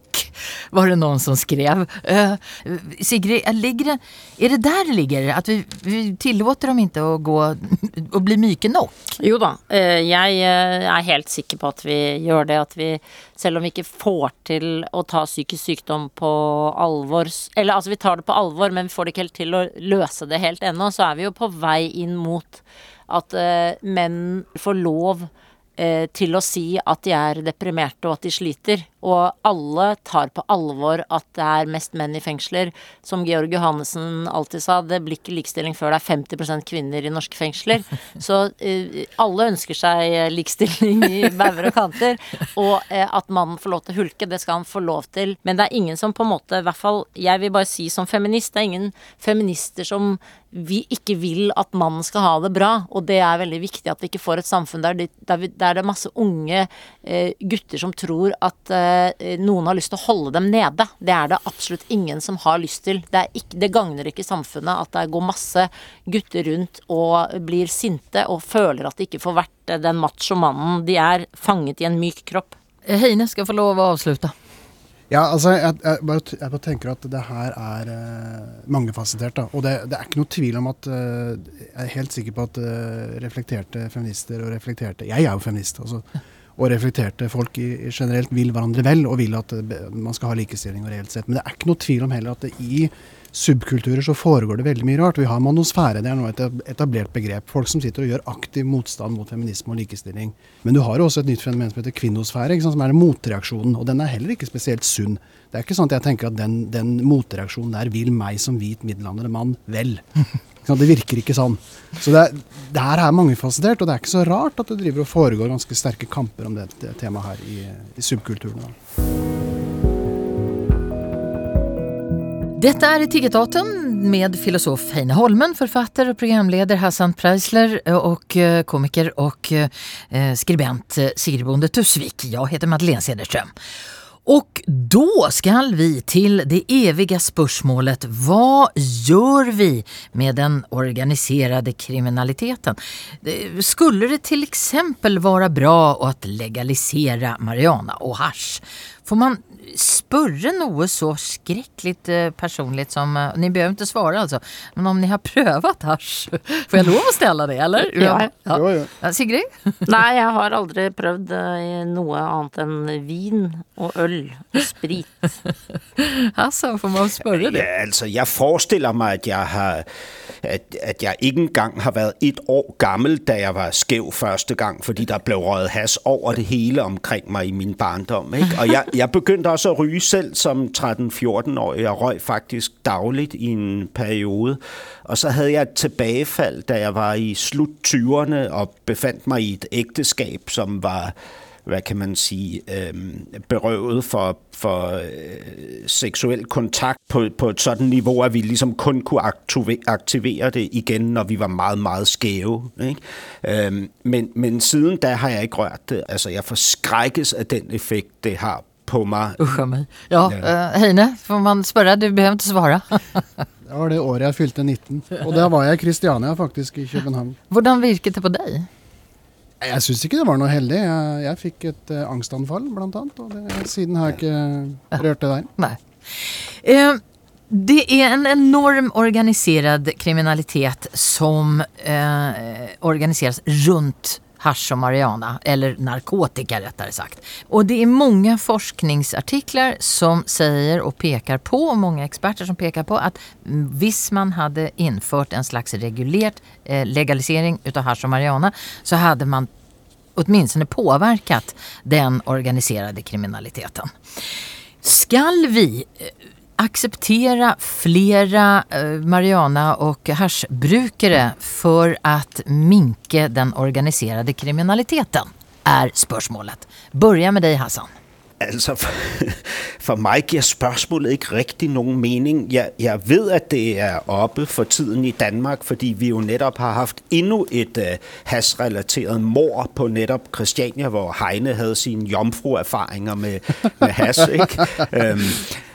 Var det någon som skrev. Uh, Sigrid, ligger det, är det där det ligger? Att vi, vi tillåter dem inte å gå och bli myke nok? Jo da, eh, jeg eh, er helt sikker på at vi gjør det. At vi, selv om vi ikke får til å ta psykisk sykdom på alvor Eller altså, vi tar det på alvor, men vi får det ikke helt til å løse det helt ennå. Så er vi jo på vei inn mot at menn får lov til å si at de er deprimerte og at de sliter. Og alle tar på alvor at det er mest menn i fengsler. Som Georg Johannessen alltid sa, det blir ikke likestilling før det er 50% kvinner i norske fengsler. Så eh, alle ønsker seg eh, likestilling i bauger og kanter. Og eh, at mannen får lov til å hulke, det skal han få lov til. Men det er ingen som på en måte, i hvert fall jeg vil bare si som feminist, det er ingen feminister som vi ikke vil at mannen skal ha det bra, og det er veldig viktig at vi ikke får et samfunn der, de, der, vi, der det er masse unge eh, gutter som tror at eh, noen har lyst til å holde dem nede. Det er det absolutt ingen som har lyst til. Det, ikke, det gagner ikke samfunnet at det går masse gutter rundt og blir sinte og føler at de ikke får vært eh, den macho mannen de er, fanget i en myk kropp. Heine skal få lov å avsluta. Ja, altså, jeg, jeg, bare, jeg bare tenker at det her er uh, mangefasettert. da, Og det, det er ikke noe tvil om at uh, Jeg er helt sikker på at uh, reflekterte feminister og reflekterte Jeg er jo feminist. altså, og reflekterte folk i, i generelt vil hverandre vel og vil at man skal ha likestilling og reelt sett. Men det er ikke noe tvil om heller at det i subkulturer så foregår det veldig mye rart. Vi har manosfære, det er nå et etablert begrep. Folk som sitter og gjør aktiv motstand mot feminisme og likestilling. Men du har jo også et nytt fenomen som heter kvinnosfære, sant, som er motreaksjonen. Og den er heller ikke spesielt sunn. Det er ikke sånn at jeg tenker at den, den motreaksjonen der vil meg som hvit middelaldrende mann vel. Det virker ikke sånn. Så det, er, det her er mangefasettert, og det er ikke så rart at det driver og foregår ganske sterke kamper om det, det temaet her i, i subkulturen. da. Detta er Etiketaten med filosof Heine Holmen, forfatter og programleder Hassan Preisler og eh, komiker och eh, skribent eh, Sigrid Bonde Tusvik. Jeg heter Madeleine Cederström. Og da skal vi til det evige spørsmålet hva gjør vi med den organiserte kriminaliteten? Eh, Skulle det til eksempel være bra å legalisere marihuana og hasch? Får man spørre noe så skrekkelig eh, personlig som eh, Ni behøver ikke svare, altså. Men om ni har prøvd hasj? Får jeg lov å stelle det, eller? Ja. ja. ja. Ja, Sigrid? Nei, jeg har aldri prøvd eh, noe annet enn vin og øl og sprit. Altså, får man spørre det? Ja, altså, jeg forestiller meg at jeg har at, at jeg ikke engang har vært ett år gammel da jeg var skjev første gang, fordi der ble røget hasj over det hele omkring meg i min barndom. Ikke? Og jeg, jeg begynte også å ryge selv som 13-14-årig. Jeg røg faktisk daglig i en periode. Og så hadde jeg et tilbakefall da jeg var i slutt 20'erne og befant meg i et ekteskap som var hvad kan man øhm, berøvet for, for øh, seksuel kontakt på, på et sådan niveau, at vi ligesom kun kunne aktivere det igen, når vi var meget, meget skæve. Men, men siden da har jeg ikke rørt det. Altså, jeg forskrækkes af den effekt, det har på mig. Usch a meg. Ja, eh, Heine, får man spørre? Du behøver ikke svare. Det var det året jeg fylte 19. Og der var jeg i Kristiania, faktisk, i København. Hvordan virket det på deg? Jeg syns ikke det var noe heldig. Jeg, jeg fikk et eh, angstanfall, blant annet. Og det, siden har jeg ikke rørt det der. Nei. Eh, det er en enorm organiserad kriminalitet som eh, organiseres runt hasch og marijuana, eller narkotika rättare sagt. Och det är många forskningsartiklar som säger och pekar på, och många experter som pekar på att visst man hade infört en slags regulert eh, legalisering utav hasch och marijuana så hade man åtminstone påverkat den organiserade kriminaliteten. Skall vi eh, acceptera flera eh, marijuana och haschbrukare för att minke den organiserade kriminaliteten? Er spørsmålet. Börja med deg, Hassan. Altså, for, for gir spørsmålet ikke riktig noen mening. Jeg, jeg ved, at det er oppe for tiden i Danmark, fordi vi jo netop har haft enda et uh, hasrelateret mor på netop Christiania, hvor Heine hadde sine jomfruerfaringer med, med has. Ikke? Øhm,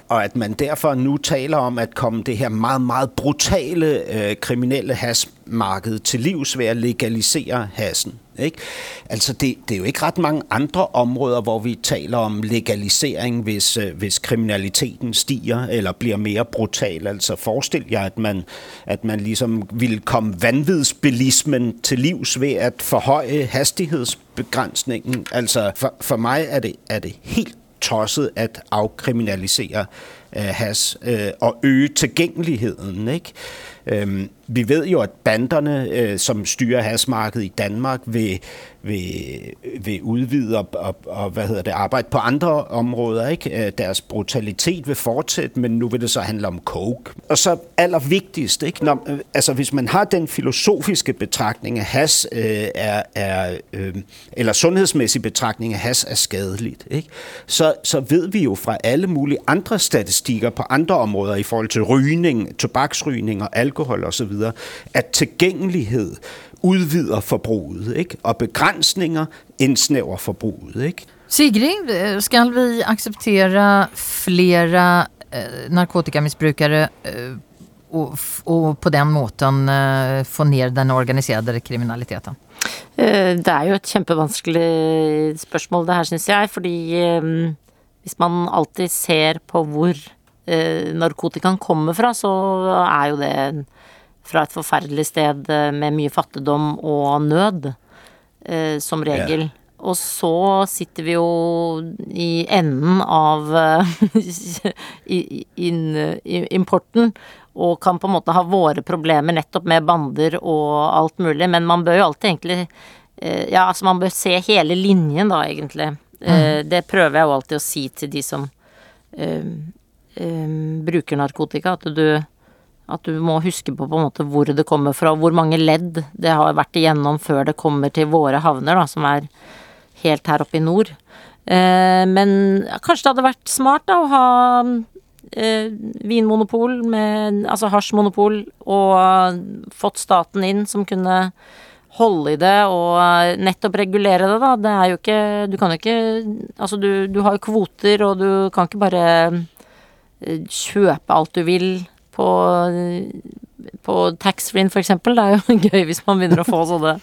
og at man derfor nu taler om at komme det her meget, meget brutale øh, kriminelle hasmarked til livs ved at legalisere hassen. Ikke? Altså det, det er jo ikke ret mange andre områder, hvor vi taler om legalisering, hvis, øh, hvis kriminaliteten stiger eller bliver mere brutal. Altså forestil jer, at man, at man ligesom ville komme vanvidsbilismen til livs ved at forhøje hastighedsbegrænsningen. Altså for, for mig er det, er det helt tosset at afkriminalisere øh, has øh, og øge tilgængeligheden. Ikke? Vi ved jo, at banderne, øh, som styrer hasmarkedet i Danmark, vil, vil, vil udvide og, og, og hvad hedder det, arbejde på andre områder. Ikke? Øh, Deres brutalitet vil fortsætte, men nu vil det så handle om coke. Og så allervigtigst, ikke? Når, øh, altså hvis man har den filosofiske betragtning af has øh, er, er øh, eller sundhedsmæssig betragtning af has er skadeligt, ikke? Så, så ved vi jo fra alle mulige andre statistikker på andre områder i forhold til rygning, tobaksrygning og alkohol osv., at tilgængelighed udvider forbruget, ikke? og begrænsninger indsnæver forbruget. Ikke? Sigrid, skal vi acceptera flera eh, narkotikamisbrukare eh, og, f- og på den måten eh, få ned den organiserede kriminaliteten? Eh, Det er jo et kjempevanskelig spørsmål det her, syns jeg. Fordi eh, hvis man alltid ser på hvor eh, narkotikaen kommer fra, så er jo det fra et forferdelig sted eh, med mye fattigdom og nød, eh, som regel. Og så sitter vi jo i enden av eh, importen og kan på en måte ha våre problemer nettopp med bander og alt mulig, men man bør jo alltid egentlig Ja, altså man bør se hele linjen, da, egentlig. Mm. Det prøver jeg jo alltid å si til de som um, um, bruker narkotika, at du at du må huske på på en måte hvor det kommer fra, hvor mange ledd det har vært igjennom før det kommer til våre havner, da, som er helt her oppe i nord. Eh, men kanskje det hadde vært smart da å ha eh, vinmonopol, med, altså hasjmonopol, og fått staten inn som kunne holde i det og nettopp regulere det, da. Det er jo ikke Du kan jo ikke Altså, du, du har jo kvoter, og du kan ikke bare eh, kjøpe alt du vil på, på taxfree-en, for eksempel. Det er jo gøy hvis man begynner å få sånne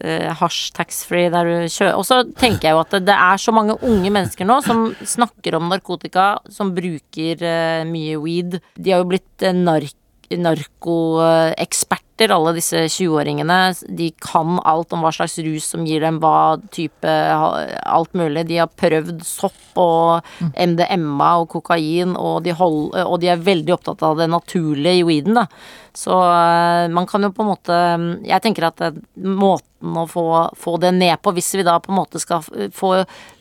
eh, hasj taxfree der du kjører Og så tenker jeg jo at det, er så mange unge mennesker nå som snakker om narkotika, som bruker eh, mye weed. De har jo blitt eh, nark narkoeksperter, alle disse 20-åringene. De kan alt om hva slags rus som gir dem hva type Alt mulig. De har prøvd sopp og MDMA og kokain, og de, hold, og de er veldig opptatt av det naturlige i weeden, da. Så eh, man kan jo på en måte Jeg tenker at det, måten å få, få det ned på, hvis vi da på en måte skal få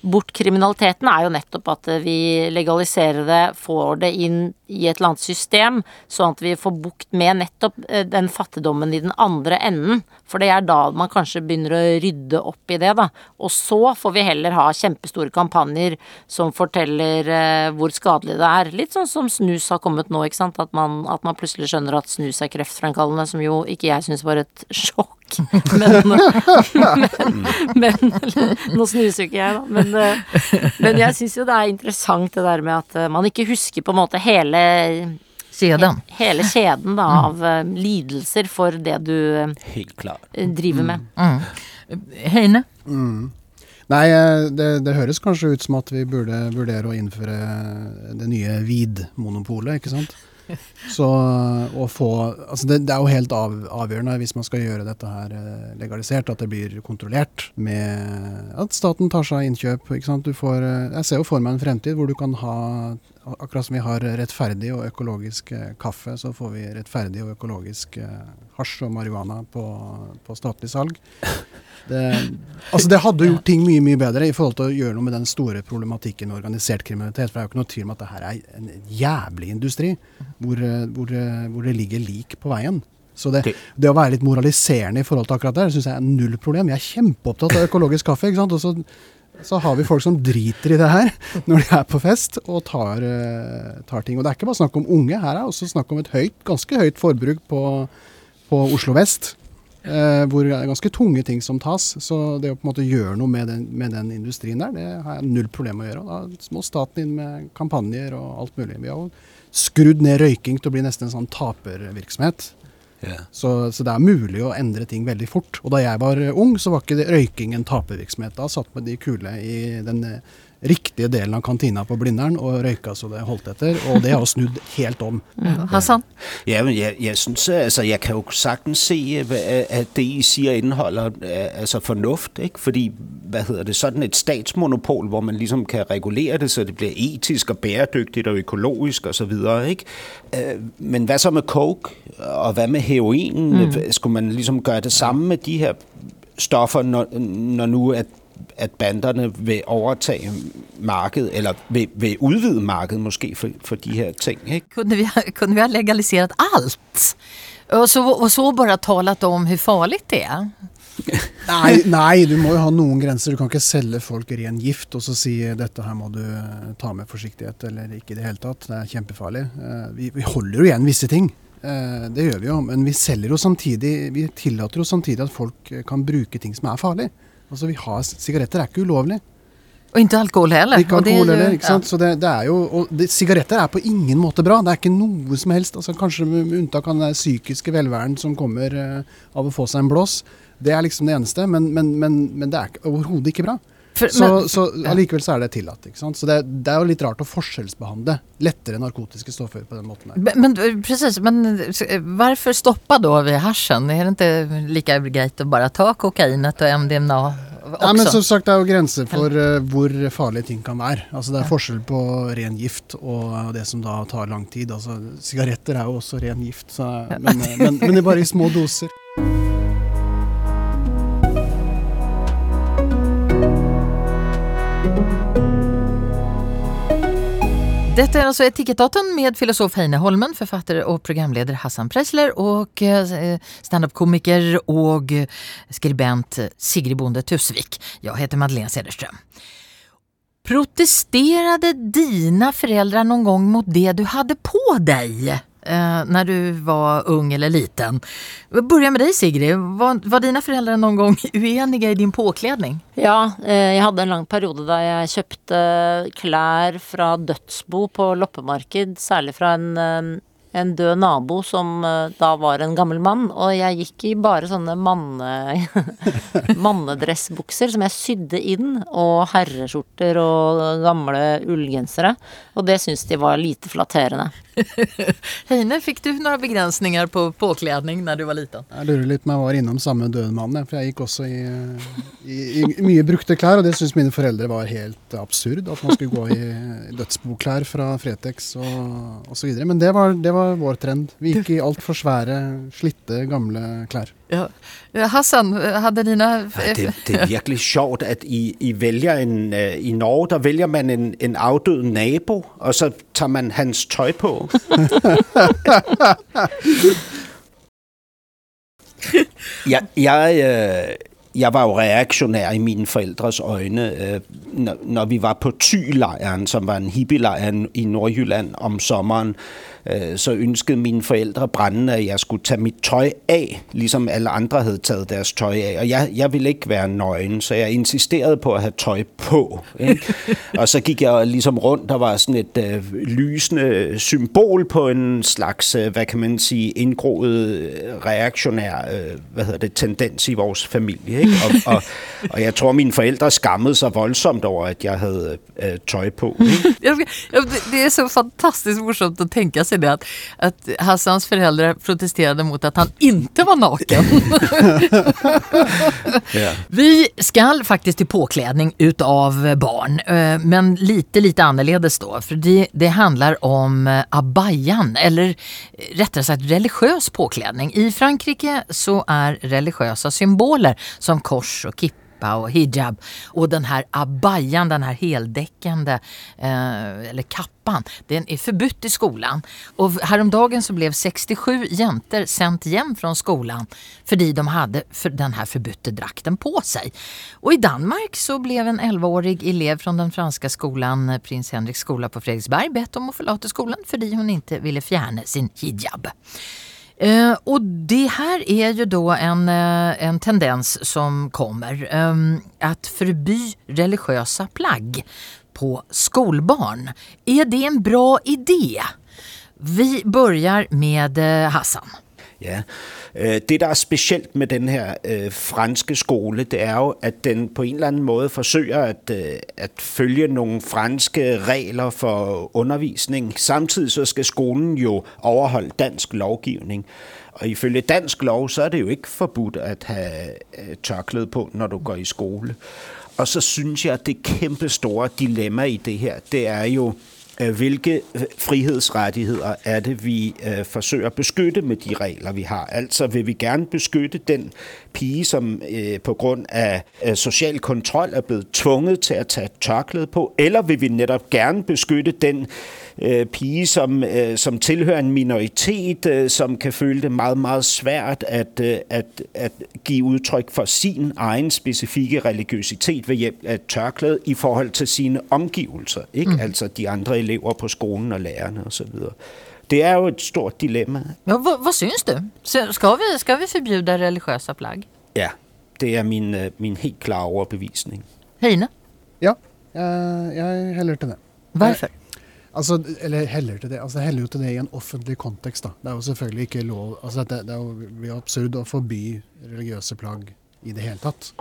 bort kriminaliteten, er jo nettopp at vi legaliserer det, får det inn i et eller annet system, sånn at vi får bukt med nettopp eh, den fattigdommen i den andre enden. For det er da man kanskje begynner å rydde opp i det, da. Og så får vi heller ha kjempestore kampanjer som forteller eh, hvor skadelig det er. Litt sånn som snus har kommet nå, ikke sant. At man, at man plutselig skjønner at snus er kreftfremkallende, som jo ikke jeg syns var et sjokk. Men, men, men Nå snuser jo ikke jeg, da. Men, eh, men jeg syns jo det er interessant det der med at eh, man ikke husker på en måte hele Kjeden. Hele kjeden da, av mm. lidelser for det du driver med. Heine? Nei, eh, det, det høres kanskje ut som at vi burde vurdere å innføre det nye VID-monopolet, ikke sant? Så å få Altså det, det er jo helt av, avgjørende hvis man skal gjøre dette her eh, legalisert, at det blir kontrollert med at staten tar seg innkjøp. får, eh, jeg ser jo for meg en fremtid hvor du kan ha Akkurat som vi har rettferdig og økologisk eh, kaffe, så får vi rettferdig og økologisk hasj og marihuana på, på statlig salg. Det, altså det hadde gjort ting mye mye bedre i forhold til å gjøre noe med den store problematikken med organisert kriminalitet. For det er jo ikke noe tvil om at det her er en jævlig industri hvor, eh, hvor, eh, hvor det ligger lik på veien. Så det, det å være litt moraliserende i forhold til akkurat det, syns jeg er null problem. Jeg er kjempeopptatt av økologisk kaffe. ikke sant? Og så, så har vi folk som driter i det her når de er på fest og tar, eh, tar ting. Og det er ikke bare snakk om unge, her er også snakk om et høyt, ganske høyt forbruk på, på Oslo vest. Eh, hvor det er ganske tunge ting som tas. Så det å på en måte gjøre noe med den, med den industrien der, det har jeg null problem med å gjøre. Da må staten inn med kampanjer og alt mulig. Vi har jo skrudd ned røyking til å bli nesten en sånn tapervirksomhet. Så, så det er mulig å endre ting veldig fort. Og da jeg var ung, så var ikke røyking en tapervirksomhet. Da satt med de kule i den eh, riktige delen av kantina på Blindern og røyka så det holdt etter. Og det har snudd helt om. Hassan? Ja, men jeg, jeg synes, altså, jeg kan jo sagtens se, at det I sier indeholder øh, altså fornuft, ikke? Fordi, hva hedder det, sådan et statsmonopol, hvor man liksom kan regulere det, så det blir etisk og bæredyktig og økologisk og så videre. Øh, Men hva så med coke, og hva med heroin? Mm. Skulle man liksom gøre det samme med de her stoffer, når, når nu at at banderne vil overtage markedet, eller vil, vil udvide markedet måske for, for de her ting, ikke? Kunne, vi, kunde vi ha legaliserat alt? Og så, og så bare talt om hvor farlig det er? Nei, nei, du må jo ha noen grenser. Du kan ikke selge folk ren gift og så si dette her må du ta med forsiktighet eller ikke i det hele tatt. Det er kjempefarlig. Eh, Vi, vi holder jo igjen visse ting. Eh, Det gjør vi jo. Men vi selger jo samtidig Vi tillater jo samtidig at folk kan bruke ting som er farlig. Altså vi har, Sigaretter er ikke ulovlig. Og ikke alkohol heller. Ikke alkohol heller. ikke sant? Så det, det er jo, og det, Sigaretter er på ingen måte bra. Det er ikke noe som helst. altså Kanskje med unntak av den psykiske velværen som kommer uh, av å få seg en blås. Det er liksom det eneste, men, men, men, men det er overhodet ikke bra. För- Så, men- så allikevel så er det tillatt. ikke sant? Så det, det er jo litt rart å forskjellsbehandle lettere narkotiske stoffer på den måten. her. Men, men eh, precis, men hvorfor stoppe da ved hasjen? Er Är det ikke like greit å bare ta kokainet og MDMA? Ja, men som sagt, Det er jo grenser for uh, hvor farlige ting kan være. Altså Det er forskjell på ren gift og det som da tar lang tid. Altså Sigaretter er jo også ren gift, så, men, eh, men, men det bare i små doser. Detta är alltså Etikettaten med filosof Heine Holmen, författare och programledare Hassan Preisler och eh, standup-komiker och eh, skribent Sigrid Bonde Tusvik. Jag heter Madeleine Cederström. Protesterade dina föräldrar någon gång mot det du hade på dig eh, när du var ung eller liten? Vi börjar med dig Sigrid. Var, var dina föräldrar någon gång oeniga i din påklädning? Ja, eh, jeg hadde en lang periode da jeg kjøpte klær fra dødsbo på loppemarked, særlig fra en, eh, en død nabo som eh, da var en gammel mann, og jeg gikk i bare sånne manne, mannedressbukser som jeg sydde inn, og herreskjorter og gamle ullgensere, og det syntes de var lite flatterende. Heine, fikk du noen begrensninger på påkledning når du var liten? Jeg lurer litt på om jeg var innom samme døde mann, jeg, for jeg gikk også i, i, i mye brukte klær, og det syntes mine foreldre var helt absurd, at man skulle gå i dødsboklær fra Fretex og osv. Men det var, det var vår trend. Vi gikk i altfor svære, slitte, gamle klær. Ja. Hassan, hadde dine Ja, det, det er virkelig sjovt, at I, I en, øh, i Norge, der vælger man en, en avdød nabo, og så tager man hans tøj på. jeg, jeg, øh, jeg var jo reaktionær i mine forældres øjne, øh, når, vi var på Thy-lejren, som var en hippielejr i Nordjylland om sommeren, så ønskede mine forældre brændende, at jeg skulle tage mit tøj af, ligesom alle andre havde taget deres tøj af. Og jeg, jeg ville ikke være nøgen, så jeg insisterede på at have tøj på. Ikke? og så gik jeg ligesom rundt, der var sådan et øh, lysende symbol på en slags, øh, hvad kan man sige, indgroet øh, reaktionær øh, tendens i vores familie. Ikke? Og, og, og jeg tror, mine forældre skammede sig voldsomt over, at jeg havde øh, tøj på. Ikke? Det er så fantastisk morsomt å tenke seg det at, att Hassans föräldrar protesterade mot at han ikke var naken. Vi skal faktisk til påklädning ut av barn, eh, men lite, lite annerledes då. För det, det handler om eh, abayan, eller rättare rettere sagt religiøs påklädning. I Frankrike så er religiösa symboler som kors og kippe kippa och hijab. Och den här abayan, den här heldäckande eh, eller kappan, den är förbytt i skolan. Och häromdagen så blev 67 jenter sendt hjem från skolan fordi de hade för den här förbytte drakten på sig. Och i Danmark så blev en 11-årig elev från den franska skolan, eh, Prins Henriks skola på Fredriksberg, bett om å förlata skolan fordi hun ikke ville fjerne sin hijab. Eh, och det här är ju då en, eh, en tendens som kommer. eh, att förby religiösa plagg på skolbarn. Är det en bra idé? Vi börjar med eh, Hassan. Ja, øh, det der er specielt med den her øh, franske skole, det er jo, at den på en eller anden måde forsøger at, øh, at følge nogle franske regler for undervisning. Samtidig så skal skolen jo overholde dansk lovgivning. Og ifølge dansk lov, så er det jo ikke forbudt at have øh, på, når du går i skole. Og så synes jeg, at det kæmpe store dilemma i det her, det er jo, hvilke frihedsrettigheter frihedsrettigheder er det, vi øh, forsøger at beskytte med de regler, vi har. Altså vil vi gerne beskytte den pige, som øh, øh, social kontrol er blevet tvunget til tage et tørklæde på, eller vil vi netop gerne beskytte den øh, pige, som, øh, som tilhører en minoritet, øh, som kan føle det meget, meget svært at, øh, at, at give udtryk for sin egen specifikke religiøsitet ved hjælp af et tørklæde i forhold til sine omgivelser, ikke? Mm. altså de andre elever på skolen og lærerne osv. Det er jo et stort dilemma. Ja, hva vad syns du? Skal vi, ska vi förbjuda religiøse plagg? Ja, det er min, øh, min helt klare overbevisning. Heine, Ja, jeg, jeg heller til det. varför? Altså, eller heller til det. Altså, heller jo til det i en offentlig kontekst. da. Det er jo selvfølgelig ikke lov altså, det, det er jo absurd å forby religiøse plagg i det hele tatt.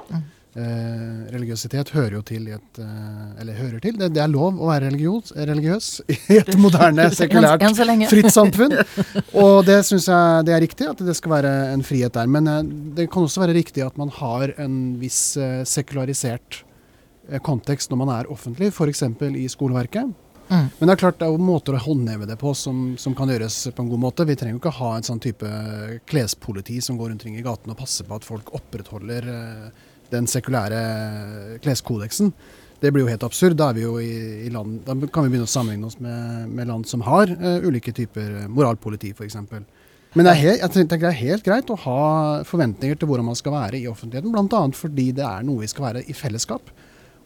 Eh, religiøsitet hører jo til i et eh, Eller hører til. Det, det er lov å være religiøs, religiøs i et moderne, sekulært, fritt samfunn. Og det syns jeg det er riktig, at det skal være en frihet der. Men eh, det kan også være riktig at man har en viss eh, sekularisert eh, kontekst når man er offentlig, f.eks. i skoleverket. Mm. Men det er klart det er jo måter å håndheve det på som, som kan gjøres på en god måte. Vi trenger jo ikke ha en sånn type klespoliti som går rundt i gaten og passer på at folk opprettholder eh, den sekulære kleskodeksen. Det blir jo helt absurd. Da, jo i, i land, da kan vi begynne å sammenligne oss med, med land som har uh, ulike typer moralpoliti, f.eks. Men helt, jeg tenker det er helt greit å ha forventninger til hvordan man skal være i offentligheten, bl.a. fordi det er noe vi skal være i fellesskap.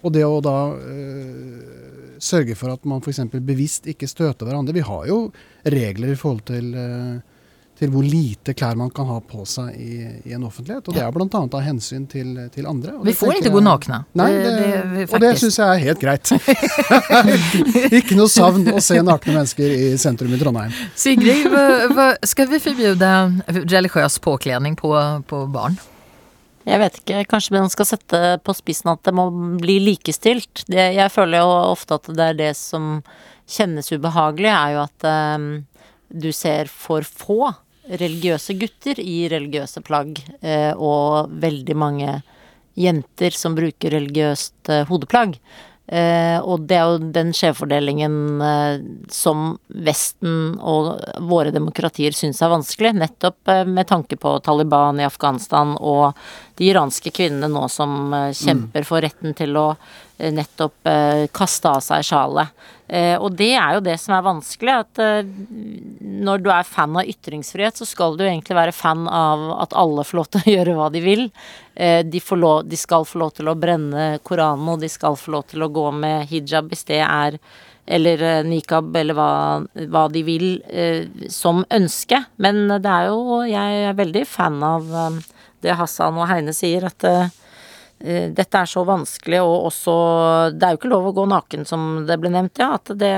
Og det å da øh, sørge for at man f.eks. bevisst ikke støter hverandre Vi har jo regler i forhold til, øh, til hvor lite klær man kan ha på seg i, i en offentlighet. Og det er bl.a. av hensyn til, til andre. Og Vi får ikke gå nakne. Nei, Det- det, og det syns jeg er helt greit. ikke noe savn å se nakne mennesker i sentrum i Trondheim. Sigrid, hva, hva, skal vi forby religiøs påkledning på, på barn? Jeg vet ikke, kanskje man skal sette på spissen at det må bli likestilt. Det, jeg føler jo ofte at det er det som kjennes ubehagelig, er jo at um, du ser for få religiøse gutter i religiøse plagg, uh, og veldig mange jenter som bruker religiøst uh, hodeplagg. Uh, og det er jo den skjevfordelingen uh, som Vesten og våre demokratier syns er vanskelig, nettopp uh, med tanke på Taliban i Afghanistan og de iranske kvinnene nå som eh, kjemper for retten til å eh, nettopp eh, kaste av seg sjalet. Og det er jo det som er vanskelig, at når du er fan av ytringsfrihet, så skal du egentlig være fan av at alle får lov til å gjøre hva de vil. De, får lov, de skal få lov til å brenne Koranen, og de skal få lov til å gå med hijab hvis det er eller nikab, eller hva, hva de vil som ønske. Men det er jo Jeg er veldig fan av det Hassan og Heine sier, at eh, dette er så vanskelig, og også Det er jo ikke lov å gå naken, som det ble nevnt, ja. At, det,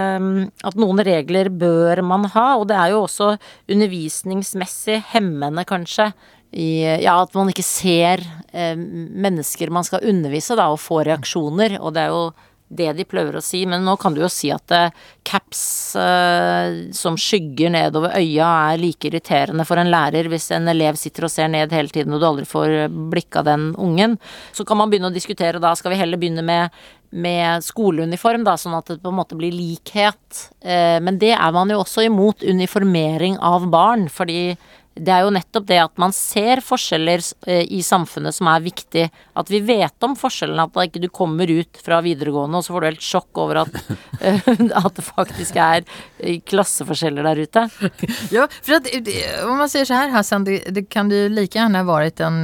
at noen regler bør man ha. Og det er jo også undervisningsmessig hemmende, kanskje. I, ja, at man ikke ser eh, mennesker man skal undervise, da, og få reaksjoner. Og det er jo det de prøver å si, men nå kan du jo si at eh, caps eh, som skygger nedover øya er like irriterende for en lærer hvis en elev sitter og ser ned hele tiden og du aldri får blikk av den ungen. Så kan man begynne å diskutere da, skal vi heller begynne med, med skoleuniform, da, sånn at det på en måte blir likhet. Eh, men det er man jo også imot, uniformering av barn, fordi det er jo nettopp det at man ser forskjeller eh, i samfunnet som er viktig. At vi vet om forskjellene. At ikke du kommer ut fra videregående og så får du helt sjokk over at, eh, at det faktisk er eh, klasseforskjeller der ute. Ja, for att eh, om man sier så her, Hassan, det, det kan det like gjerne gärna ha vært en,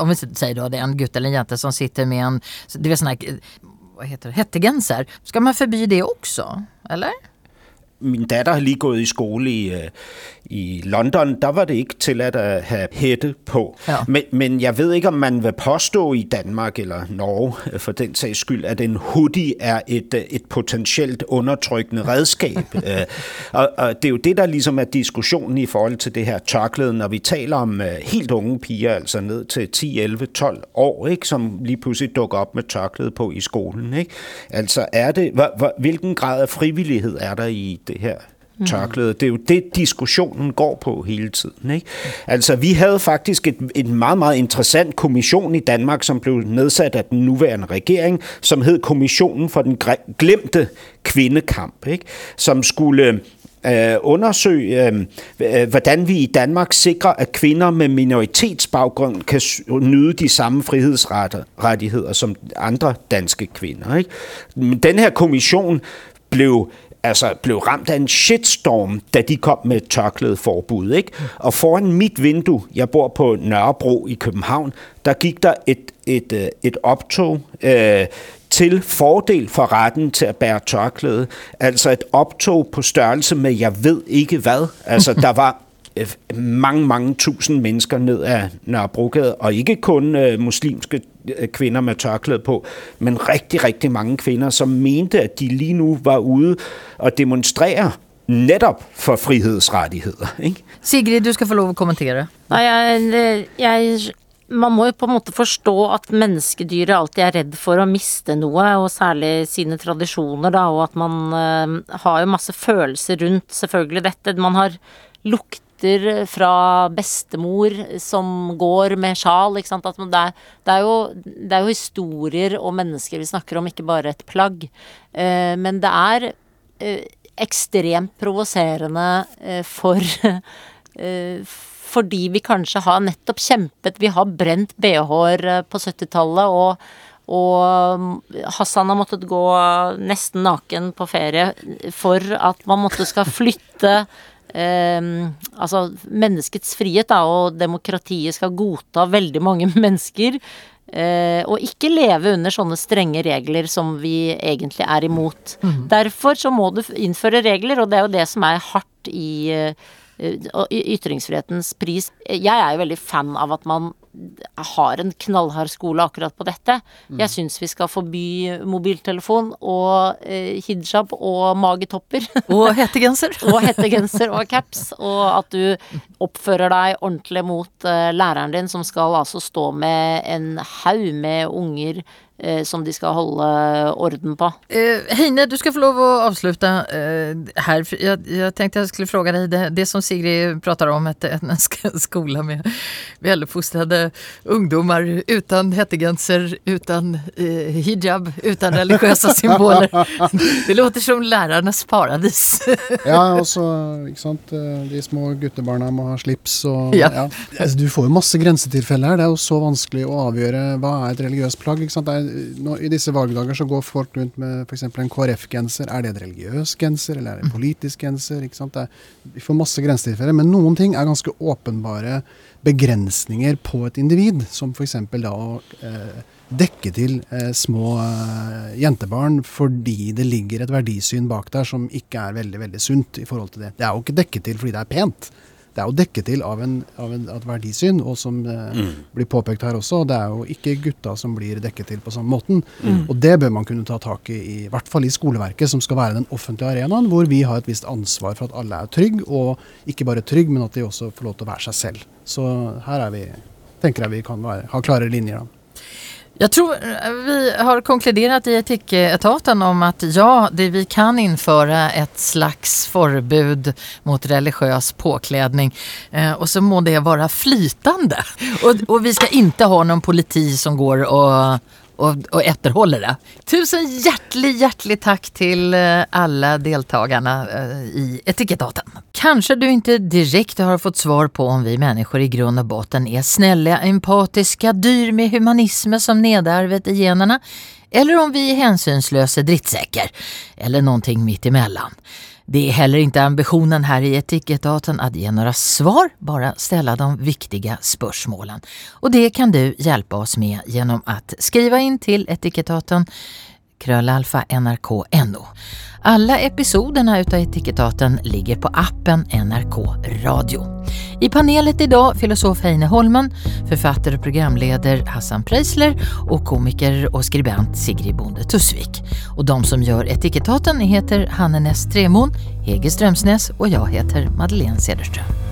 om vi sier da det er en gutt eller en jente som sitter med en, det vet, sånn her, eh, heter det, hettegenser. Skal man forby det også, Eller? Min datter har lige gået i skole i, i London. Der var det ikke tilladt at have hætte på. Ja. Men, men jeg ved ikke, om man vil påstå i Danmark eller Norge, for den sags skyld, at en hoodie er et, et potentielt undertrykkende redskab. Øh, og, og det er jo det, der ligesom er diskussionen i forhold til det her tørklæde, når vi taler om øh, helt unge piger, altså ned til 10, 11, 12 år, ikke, som lige pludselig dukker op med tørklæde på i skolen. Ikke? Altså er det, hvilken grad af frivillighed er der i det her tørklæde. Det er jo det, diskussionen går på hele tiden. Ikke? Altså, vi havde faktisk et, et meget, meget interessant kommission i Danmark, som blev nedsat af den nuværende regering, som hed Kommissionen for den glemte kvindekamp, ikke? som skulle øh, undersøge, øh, øh, hvordan vi i Danmark sikrer, at kvinder med minoritetsbaggrund kan nyde de samme frihedsrettigheder som andre danske kvinder. Ikke? Den her kommission blev altså blev ramt af en shitstorm, da de kom med et tørklæde forbud. Ikke? Og foran mit vindue, jeg bor på Nørrebro i København, der gik der et, et, øh, et optog øh, til fordel for retten til at bære tørklæde. Altså et optog på størrelse med, jeg ved ikke hvad. Altså der var mange, mange tusind mennesker ned ad Nørrebrogade, og ikke kun øh, muslimske øh, kvinder med tørklæde på, men rigtig, rigtig mange kvinder, som mente, at de lige nu var ude og demonstrere netop for frihedsrettigheder. Ikke? Sigrid, du skal få lov å kommentere. Nei, jeg, jeg Man må jo på en måte forstå at menneskedyret alltid er redd for å miste noe, og særlig sine tradisjoner, da, og at man øh, har jo masse følelser rundt selvfølgelig dette. Man har lukter fra bestemor som går med sjal, ikke sant. Det, er, det, er jo, det er jo historier og mennesker vi snakker om, ikke bare et plagg. Eh, men det er eh, ekstremt provoserende eh, for eh, fordi vi kanskje har nettopp kjempet Vi har brent BH-er eh, på 70-tallet, og, og mm, Hassan har måttet gå nesten naken på ferie for at man måtte skal flytte altså menneskets frihet da, og demokratiet skal godta veldig mange mennesker. Eh, og ikke leve under sånne strenge regler som vi egentlig er imot. Derfor så må du innføre regler, og det er jo det som er hardt i, eh, ytringsfrihetens pris. Jeg er jo veldig fan av at man har en knallhard skole akkurat på dette. Jeg syns vi skal forby mobiltelefon og eh, hijab og magetopper. Og hettegenser. og hettegenser og caps, og at du oppfører deg ordentlig mot eh, læreren din, som skal altså stå med en haug med unger eh, som de skal holde orden på. Eh, Heine, du skal få lov å avslutte eh, her. Jeg, jeg tenkte jeg skulle spørre deg det, det som Sigrid prater om, et, en skole med veloppfostrede ungdommer uten hettegenser, uten eh, hijab, uten religiøse symboler. Det låter som lærernes paradis. Ja, og så, ikke sant, eh, de små guttebarna må ha slips og Ja. ja. Altså, du får jo masse grensetilfeller her. Det er jo så vanskelig å avgjøre hva er et religiøst plagg. ikke sant? Er, nå, I disse valgdager så går folk rundt med f.eks. en KrF-genser. Er det et religiøs genser, eller er det en politisk genser? ikke sant? Er, vi får masse grensetilfeller, men noen ting er ganske åpenbare begrensninger på et individ, som f.eks. da å eh, dekke til eh, små eh, jentebarn fordi det ligger et verdisyn bak der som ikke er veldig veldig sunt i forhold til det. Det er jo ikke dekket til fordi det er pent. Det er jo dekket til av, en, av, en, et verdisyn, og som eh, blir påpekt her også, det er jo ikke gutta som blir dekket til på samme måten. Og det bør man kunne ta tak i, i hvert fall i skoleverket, som skal være den offentlige arenaen, hvor vi har et visst ansvar for at alle er trygge, og ikke bare trygge, men at de også får lov til å være seg selv. Så her er vi, tenker jeg vi kan være, ha klare linjer. da. Jeg tror eh, vi har konkluderat i etiketaten om at ja, det vi kan innføre et slags forbud mot religiøs påklädning Eh, og så må det være flytende. Och, og vi skal ikke ha noen politi som går og, og, og det. Tusen hjertelig, hjertelig takk til eh, alle deltakerne eh, i Etikettaten. Kanskje du ikke direkte har fått svar på om vi mennesker i grunn og botten er snälla, empatiska, dyr med humanisme som nedarvet i generna, eller om vi er hänsynslösa drittsäker. eller någonting mitt emellan. Det är heller inte ambitionen här i Etikettaten att ge några svar, bara ställa de viktiga spörsmålen. Och det kan du hjälpa oss med genom att skriva in till Etikketaten krölalfa nrk.no. Alla episoderna utav Etikketaten ligger på appen NRK Radio. I panelet idag filosof Heine Holmen, författare och programleder Hassan Preisler och komiker och skribent Sigrid Bonde Tusvik. Och de som gör Etikettaten heter Hanne Näss Tremon, Hege Strömsnäs och jag heter Madeleine Cederström.